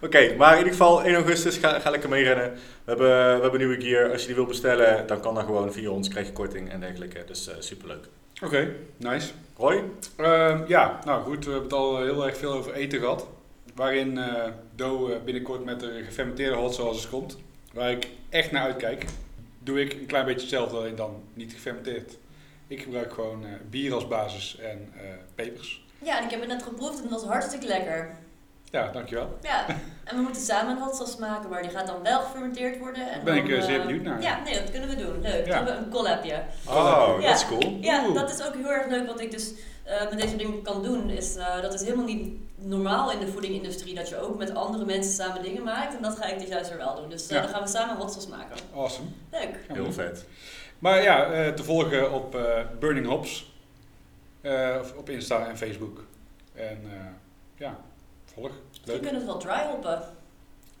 Oké, maar in ieder geval 1 augustus ga, ga lekker meerennen. We hebben, we hebben nieuwe gear. Als je die wil bestellen, dan kan dat gewoon via ons. Krijg je korting en dergelijke. Dus eh superleuk. Oké, nice. Roy? Ehm, ja, nou goed, we hebben het al heel erg veel over eten gehad. Waarin eh Do eh, binnenkort met de gefermenteerde hot sauces komt. Waar ik echt naar uitkijk. Doe ik een klein beetje hetzelfde, alleen dan niet gefermenteerd. Ik gebruik gewoon eh, bier als basis en eh, pepers. Ja, en ik heb het net geproefd en het was hartstikke lekker. Ja, dankjewel. Ja, en we moeten samen een hot sauce maken, maar die gaat dan wel gefermenteerd worden. En Daar ben dan, ik eh, zeer eh, benieuwd naar. Ja, nee, dat kunnen we doen. Leuk. Ja. Dan hebben we een collabje. Oh, Ja. dat is cool. Ja, dat is ook heel erg leuk. Wat ik dus eh, met deze dingen kan doen, is eh, dat is helemaal niet normaal in de voedingindustrie dat je ook met andere mensen samen dingen maakt. En dat ga ik dus juist er wel doen. Dus Ja. dan gaan we samen hot sauce maken. Awesome. Leuk. Heel vet. Maar ja, eh, te volgen op eh, Burning Hops. Eh, of op Insta en Facebook. En eh, ja, volg. Leuk. kunnen we het wel dry hoppen.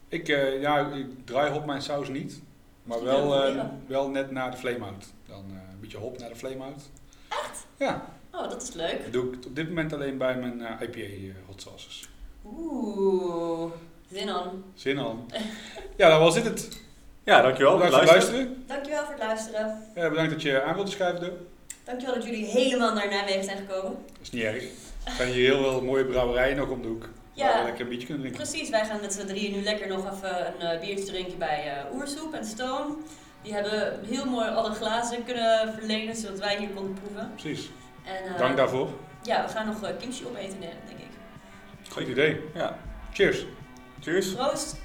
Ik, eh, ja, ik draai hop mijn saus niet. Maar wel, eh, wel net na de flame-out. Dan eh, een beetje hop naar de flame-out. Echt? Ja, Oh, dat is leuk. dat doe ik op dit moment alleen bij mijn eh, IPA hot sauces. Oeh, zin aan. Zin aan. *laughs* ja, dat was dit het. Ja, dankjewel. Bedankt voor het luisteren. Dankjewel voor het luisteren. Eh, bedankt dat je aan wilde schuiven. Do. Dankjewel dat jullie helemaal naar Nijmegen zijn gekomen. Dat is niet erg. Er zijn hier heel veel mooie brouwerijen nog om de hoek. Ja. Waar we lekker een biertje kunnen drinken. Precies, wij gaan met z'n drieën nu lekker nog even een eh, biertje drinken bij eh Oersoep en Stone. Die hebben heel mooi alle glazen kunnen verlenen, zodat wij hier konden proeven. Precies. En, eh, Dank daarvoor. Ja, we gaan nog kimchi opeten, denk ik. Goed idee. Ja. Cheers. Cheers. Proost!